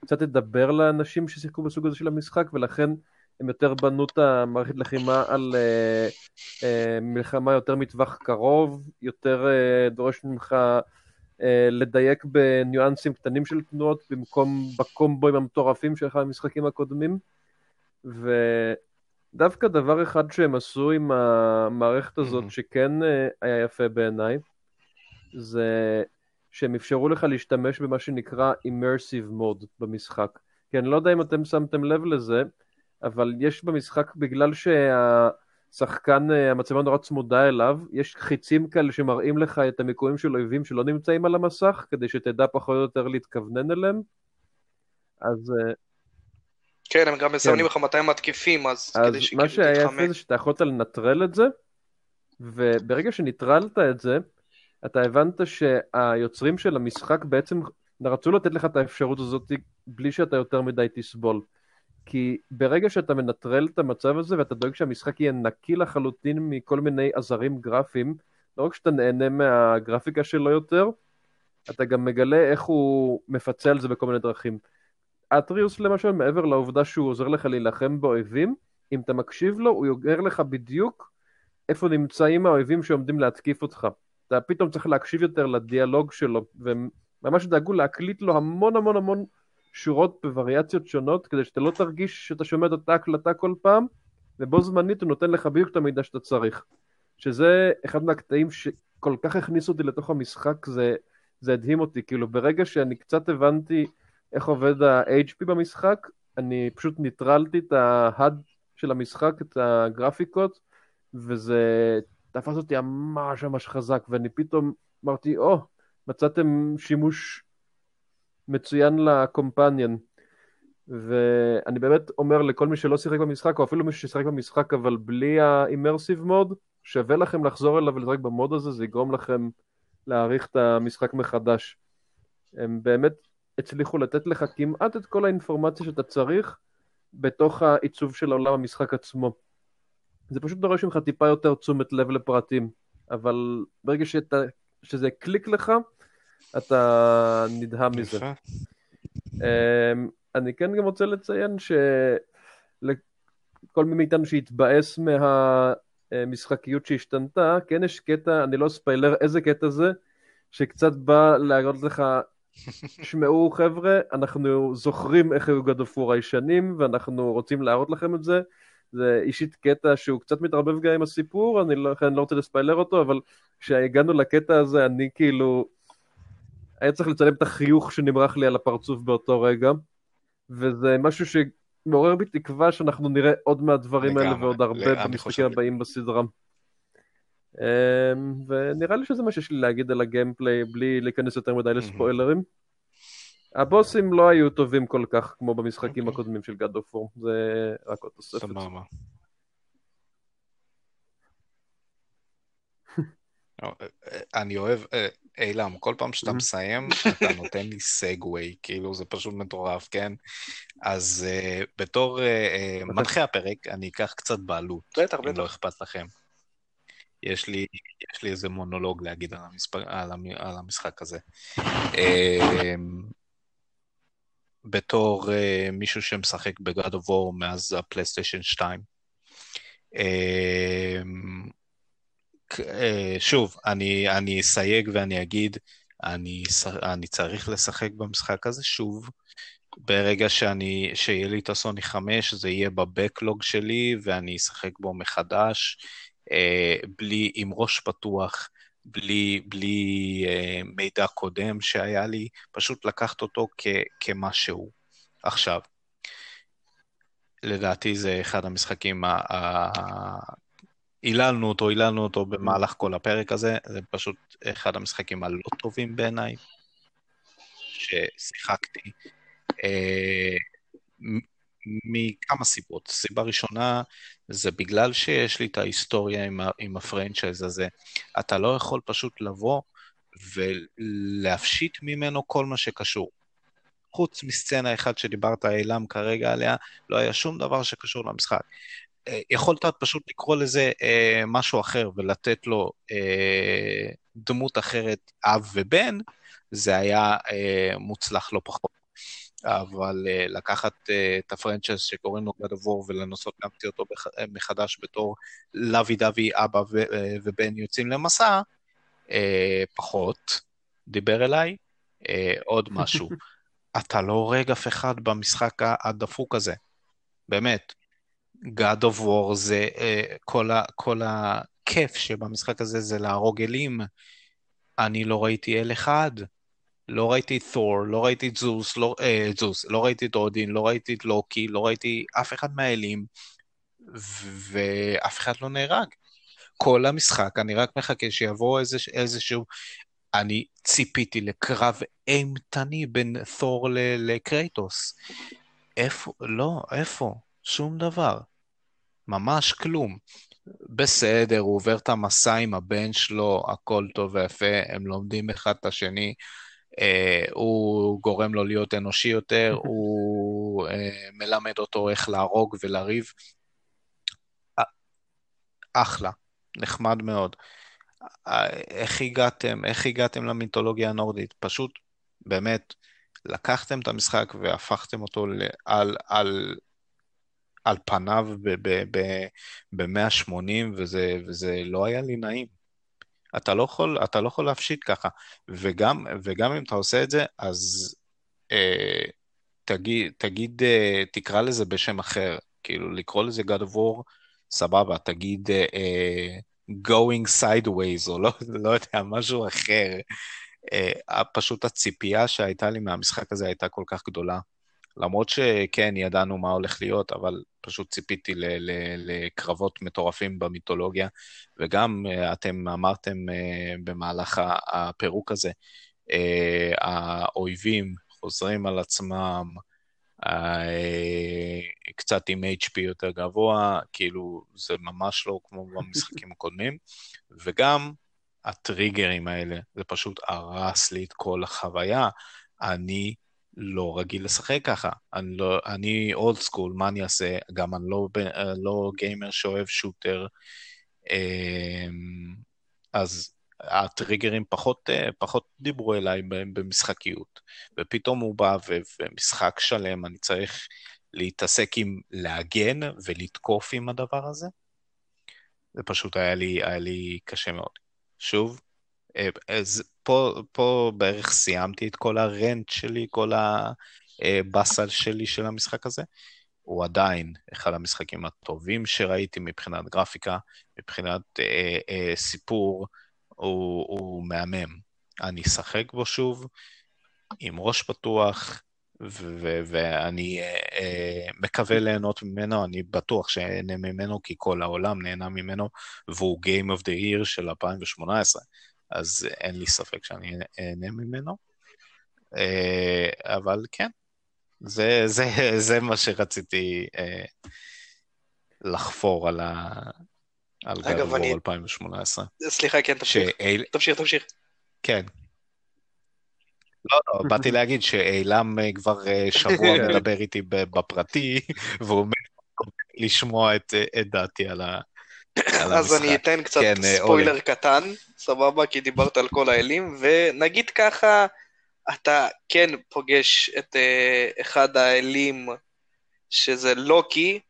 קצת ידבר לאנשים ששיחקו בסוג הזה של המשחק, ולכן הם יותר בנו את המערכת לחימה על uh, uh, מלחמה יותר מטווח קרוב, יותר uh, דורש ממך uh, לדייק בניואנסים קטנים של תנועות במקום בקומבוים המטורפים שלך במשחקים הקודמים. ודווקא דבר אחד שהם עשו עם המערכת הזאת mm-hmm. שכן uh, היה יפה בעיניי, זה שהם אפשרו לך להשתמש במה שנקרא immersive mode במשחק. כי אני לא יודע אם אתם שמתם לב לזה, אבל יש במשחק, בגלל שהשחקן, אה, המצלמה נורא צמודה אליו, יש חיצים כאלה שמראים לך את המיקומים של אויבים שלא נמצאים על המסך, כדי שתדע פחות או יותר להתכוונן אליהם. אז... אה, כן, הם גם מסמנים כן. לך מתי הם מתקיפים, אז, אז כדי שכאילו תתחמק. מה שהיה יפה זה שאתה יכולת לנטרל את זה, וברגע שנטרלת את זה, אתה הבנת שהיוצרים של המשחק בעצם רצו לתת לך את האפשרות הזאת בלי שאתה יותר מדי תסבול. כי ברגע שאתה מנטרל את המצב הזה ואתה דואג שהמשחק יהיה נקי לחלוטין מכל מיני עזרים גרפיים, לא רק שאתה נהנה מהגרפיקה שלו יותר, אתה גם מגלה איך הוא מפצה על זה בכל מיני דרכים. אטריוס למשל, מעבר לעובדה שהוא עוזר לך להילחם באויבים, אם אתה מקשיב לו, הוא יוגר לך בדיוק איפה נמצאים האויבים שעומדים להתקיף אותך. אתה פתאום צריך להקשיב יותר לדיאלוג שלו, והם ממש דאגו להקליט לו המון המון המון שורות בווריאציות שונות, כדי שאתה לא תרגיש שאתה שומע את אותה הקלטה כל פעם, ובו זמנית הוא נותן לך בדיוק את המידע שאתה צריך. שזה אחד מהקטעים שכל כך הכניסו אותי לתוך המשחק, זה, זה הדהים אותי. כאילו, ברגע שאני קצת הבנתי איך עובד ה-HP במשחק, אני פשוט ניטרלתי את ה-HUD של המשחק, את הגרפיקות, וזה תפס אותי ממש ממש חזק, ואני פתאום אמרתי, או, oh, מצאתם שימוש מצוין לקומפניאן. ואני באמת אומר לכל מי שלא שיחק במשחק, או אפילו מי ששיחק במשחק אבל בלי האימרסיב מוד, שווה לכם לחזור אליו ולשחק במוד הזה, זה יגרום לכם להעריך את המשחק מחדש. הם באמת הצליחו לתת לך כמעט את כל האינפורמציה שאתה צריך בתוך העיצוב של עולם המשחק עצמו. זה פשוט דורש ממך טיפה יותר תשומת לב לפרטים, אבל ברגע שאתה, שזה קליק לך, אתה נדהם מזה. אמ, אני כן גם רוצה לציין שלכל מי מאיתנו שהתבאס מהמשחקיות שהשתנתה, כן יש קטע, אני לא ספיילר איזה קטע זה, שקצת בא להראות לך, שמעו חבר'ה, אנחנו זוכרים איך היו גדופור הישנים, ואנחנו רוצים להראות לכם את זה. זה אישית קטע שהוא קצת מתערבב גם עם הסיפור, אני לא, אני לא רוצה לספיילר אותו, אבל כשהגענו לקטע הזה, אני כאילו... היה צריך לצלם את החיוך שנמרח לי על הפרצוף באותו רגע, וזה משהו שמעורר בי תקווה שאנחנו נראה עוד מהדברים האלה ועוד הרבה במשחקים הבאים בסדרה. אמ, ונראה לי שזה מה שיש לי להגיד על הגיימפליי בלי להיכנס יותר מדי לספוילרים. הבוסים לא היו טובים כל כך כמו במשחקים אוקיי. הקודמים של God of War, זה רק עוד תוספת. סבבה. אה, אה, אני אוהב, אה, אילם, כל פעם שאתה מסיים, אתה נותן לי סגווי, כאילו זה פשוט מטורף, כן? אז בתור מנחה הפרק, אני אקח קצת בעלות, אם לא אכפת לכם. יש לי, יש לי איזה מונולוג להגיד על, המספר, על, על המשחק הזה. אמ, בתור uh, מישהו שמשחק ב-God of War מאז הפלייסטיישן 2. Uh, uh, שוב, אני, אני אסייג ואני אגיד, אני, אני צריך לשחק במשחק הזה שוב. ברגע שאני, שיהיה לי את הסוני 5, זה יהיה בבקלוג שלי ואני אשחק בו מחדש, אה, בלי, עם ראש פתוח, בלי, בלי אה, מידע קודם שהיה לי, פשוט לקחת אותו כ, כמה שהוא. עכשיו, לדעתי זה אחד המשחקים, היללנו אותו, היללנו אותו במהלך כל הפרק הזה, זה פשוט אחד המשחקים הלא טובים בעיניי ששיחקתי. אה, מכמה סיבות. סיבה ראשונה, זה בגלל שיש לי את ההיסטוריה עם, עם הפרנצ'ייז הזה. אתה לא יכול פשוט לבוא ולהפשיט ממנו כל מה שקשור. חוץ מסצנה אחת שדיברת, אילם כרגע עליה, לא היה שום דבר שקשור למשחק. אה, יכולת פשוט לקרוא לזה אה, משהו אחר ולתת לו אה, דמות אחרת, אב ובן, זה היה אה, מוצלח לא פחות. אבל uh, לקחת uh, את הפרנצ'ס שקוראים לו God of War ולנסות להמציא אותו בח, uh, מחדש בתור לוי דווי אבא ו, uh, ובן יוצאים למסע, uh, פחות, דיבר אליי. Uh, עוד משהו, אתה לא הורג אף אחד במשחק הדפוק הזה, באמת. God of War זה uh, כל, ה, כל הכיף שבמשחק הזה זה להרוג אלים. אני לא ראיתי אל אחד. לא ראיתי את תור, לא ראיתי את זוס, לא, אה, זוס, לא ראיתי את אודין, לא ראיתי את לוקי, לא ראיתי אף אחד מהאלים, ואף אחד לא נהרג. כל המשחק, אני רק מחכה שיבוא איזה, איזשהו... אני ציפיתי לקרב אימתני בין תור לקרייטוס. איפה? לא, איפה? שום דבר. ממש כלום. בסדר, הוא עובר את המסע עם הבן שלו, הכל טוב ויפה, הם לומדים אחד את השני, אה, הוא גורם לו להיות אנושי יותר, הוא אה, מלמד אותו איך להרוג ולריב. אחלה, נחמד מאוד. איך הגעתם, איך הגעתם למיתולוגיה הנורדית? פשוט, באמת, לקחתם את המשחק והפכתם אותו על, על, על פניו ב-180, וזה, וזה לא היה לי נעים. אתה לא יכול, אתה לא יכול להפשיט ככה. וגם, וגם אם אתה עושה את זה, אז אה, תגיד, תגיד אה, תקרא לזה בשם אחר. כאילו, לקרוא לזה God of War, סבבה, תגיד אה, going sideways, או לא, לא יודע, משהו אחר. אה, פשוט הציפייה שהייתה לי מהמשחק הזה הייתה כל כך גדולה. למרות שכן, ידענו מה הולך להיות, אבל פשוט ציפיתי לקרבות מטורפים במיתולוגיה, וגם אה, אתם אמרתם אה, במהלך הפירוק הזה, אה, האויבים חוזרים על עצמם, קצת עם HP יותר גבוה, כאילו זה ממש לא כמו במשחקים הקודמים, וגם הטריגרים האלה, זה פשוט הרס לי את כל החוויה. אני לא רגיל לשחק ככה. אני, לא, אולד סקול, מה אני אעשה? גם אני לא, לא גיימר שאוהב שוטר. אמ, אז הטריגרים פחות, פחות דיברו אליי במשחקיות. ופתאום הוא בא ומשחק שלם, אני צריך להתעסק עם להגן ולתקוף עם הדבר הזה. זה פשוט היה לי, היה לי קשה מאוד. שוב, אז פה, פה בערך סיימתי את כל הרנט שלי, כל הבאסל שלי של המשחק הזה. הוא עדיין אחד המשחקים הטובים שראיתי מבחינת גרפיקה, מבחינת אה, אה, סיפור, הוא, הוא מהמם. אני אשחק בו שוב עם ראש פתוח, ו- ואני אה, אה, מקווה ליהנות ממנו, אני בטוח שאהנה ממנו, כי כל העולם נהנה ממנו, והוא Game of the Year של 2018. אז אין לי ספק שאני אהנה ממנו. אה, אבל כן, זה, זה, זה מה שרציתי אה, לחפור על ה... על אגב, אני... 2018. סליחה, כן, תמשיך. שאיל... תמשיך, תמשיך. כן. לא, לא, באתי להגיד שאילם אה, כבר שבוע מדבר איתי בפרטי, והוא אומר לשמוע את, את דעתי על, ה, אז אני אתן קצת כן, ספוילר אולי. קטן, סבבה? כי דיברת על כל האלים, ונגיד ככה, אתה כן פוגש את uh, אחד האלים שזה לוקי,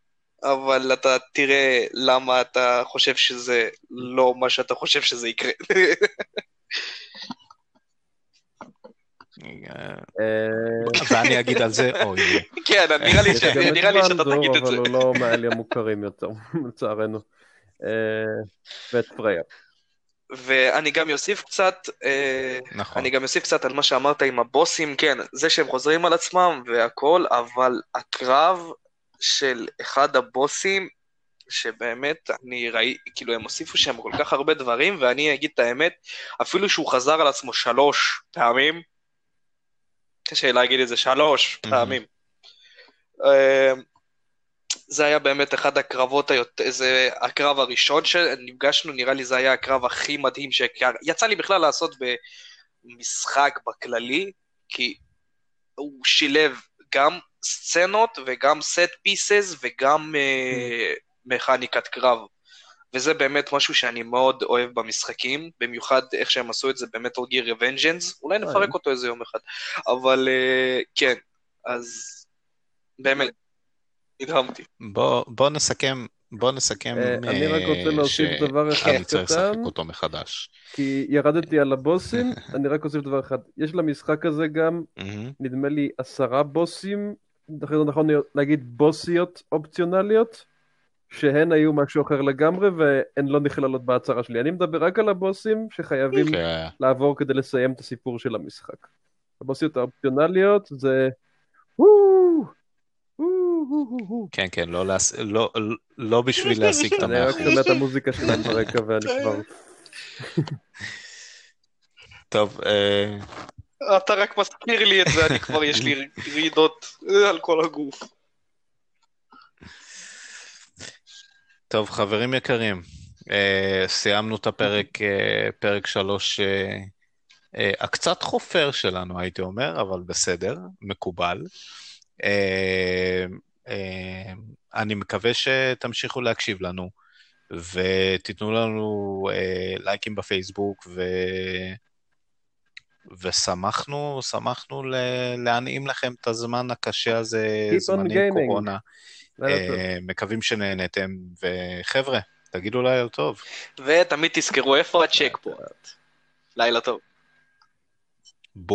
אבל אתה תראה למה אתה חושב שזה לא מה שאתה חושב שזה יקרה. אה, ואני אגיד על זה, אוי. כן, נראה לי שאתה תגיד את זה. אבל הוא לא מהאלה המוכרים יותר, לצערנו. אה, ואת פרייר. ואני גם אוסיף קצת, אה, נכון. אני גם אוסיף קצת על מה שאמרת עם הבוסים, כן, זה שהם חוזרים על עצמם והכל, אבל הקרב של אחד הבוסים, שבאמת, אני ראי, כאילו, הם הוסיפו שם כל כך הרבה דברים, ואני אגיד את האמת, אפילו שהוא חזר על עצמו שלוש פעמים, קשה להגיד את זה שלוש פעמים. אמ, זה היה באמת אחד הקרבות, זה הקרב הראשון שנפגשנו, נראה לי זה היה הקרב הכי מדהים שיצא לי בכלל לעשות במשחק בכללי, כי הוא שילב גם סצנות וגם סט פיסס וגם uh, מכניקת קרב. וזה באמת משהו שאני מאוד אוהב במשחקים, במיוחד איך שהם עשו את זה במטל גיר רוונג'נס, אולי נפרק אותו איזה יום אחד, אבל uh, כן, אז באמת, נדהמתי. בוא, בוא נסכם, בוא נסכם uh, אני רק רוצה להוסיף ש... דבר אחד קטן, אני צריך לשחק אותו מחדש. כי ירדתי על הבוסים, אני רק אוסיף דבר אחד, יש למשחק הזה גם, נדמה לי עשרה בוסים, נכון להגיד בוסיות אופציונליות, שהן היו משהו אחר לגמרי והן לא נכללות בהצהרה שלי. אני מדבר רק על הבוסים שחייבים okay. אוקיי. לעבור כדי לסיים את הסיפור של המשחק. הבוסיות האופציונליות זה... כן, כן, לא, להס... לא, לא בשביל להשיג את המאה אחוז. אני רק שומע את המוזיקה שלהם ברקע ואני כבר... טוב, אה, אתה רק מזכיר לי את זה, אני כבר יש לי רעידות על כל הגוף. טוב, חברים יקרים, uh, סיימנו את הפרק, uh, פרק שלוש, uh, uh, הקצת חופר שלנו, הייתי אומר, אבל בסדר, מקובל. Uh, אני מקווה שתמשיכו להקשיב לנו, ותיתנו לנו uh, לייקים בפייסבוק, ו... ושמחנו, שמחנו להנעים לכם את הזמן הקשה הזה, זמני קורונה. אה, מקווים שנהנתם, וחבר'ה, תגידו לילה טוב. ותמיד תזכרו איפה הצ'ק פוינט. לילה טוב. בום.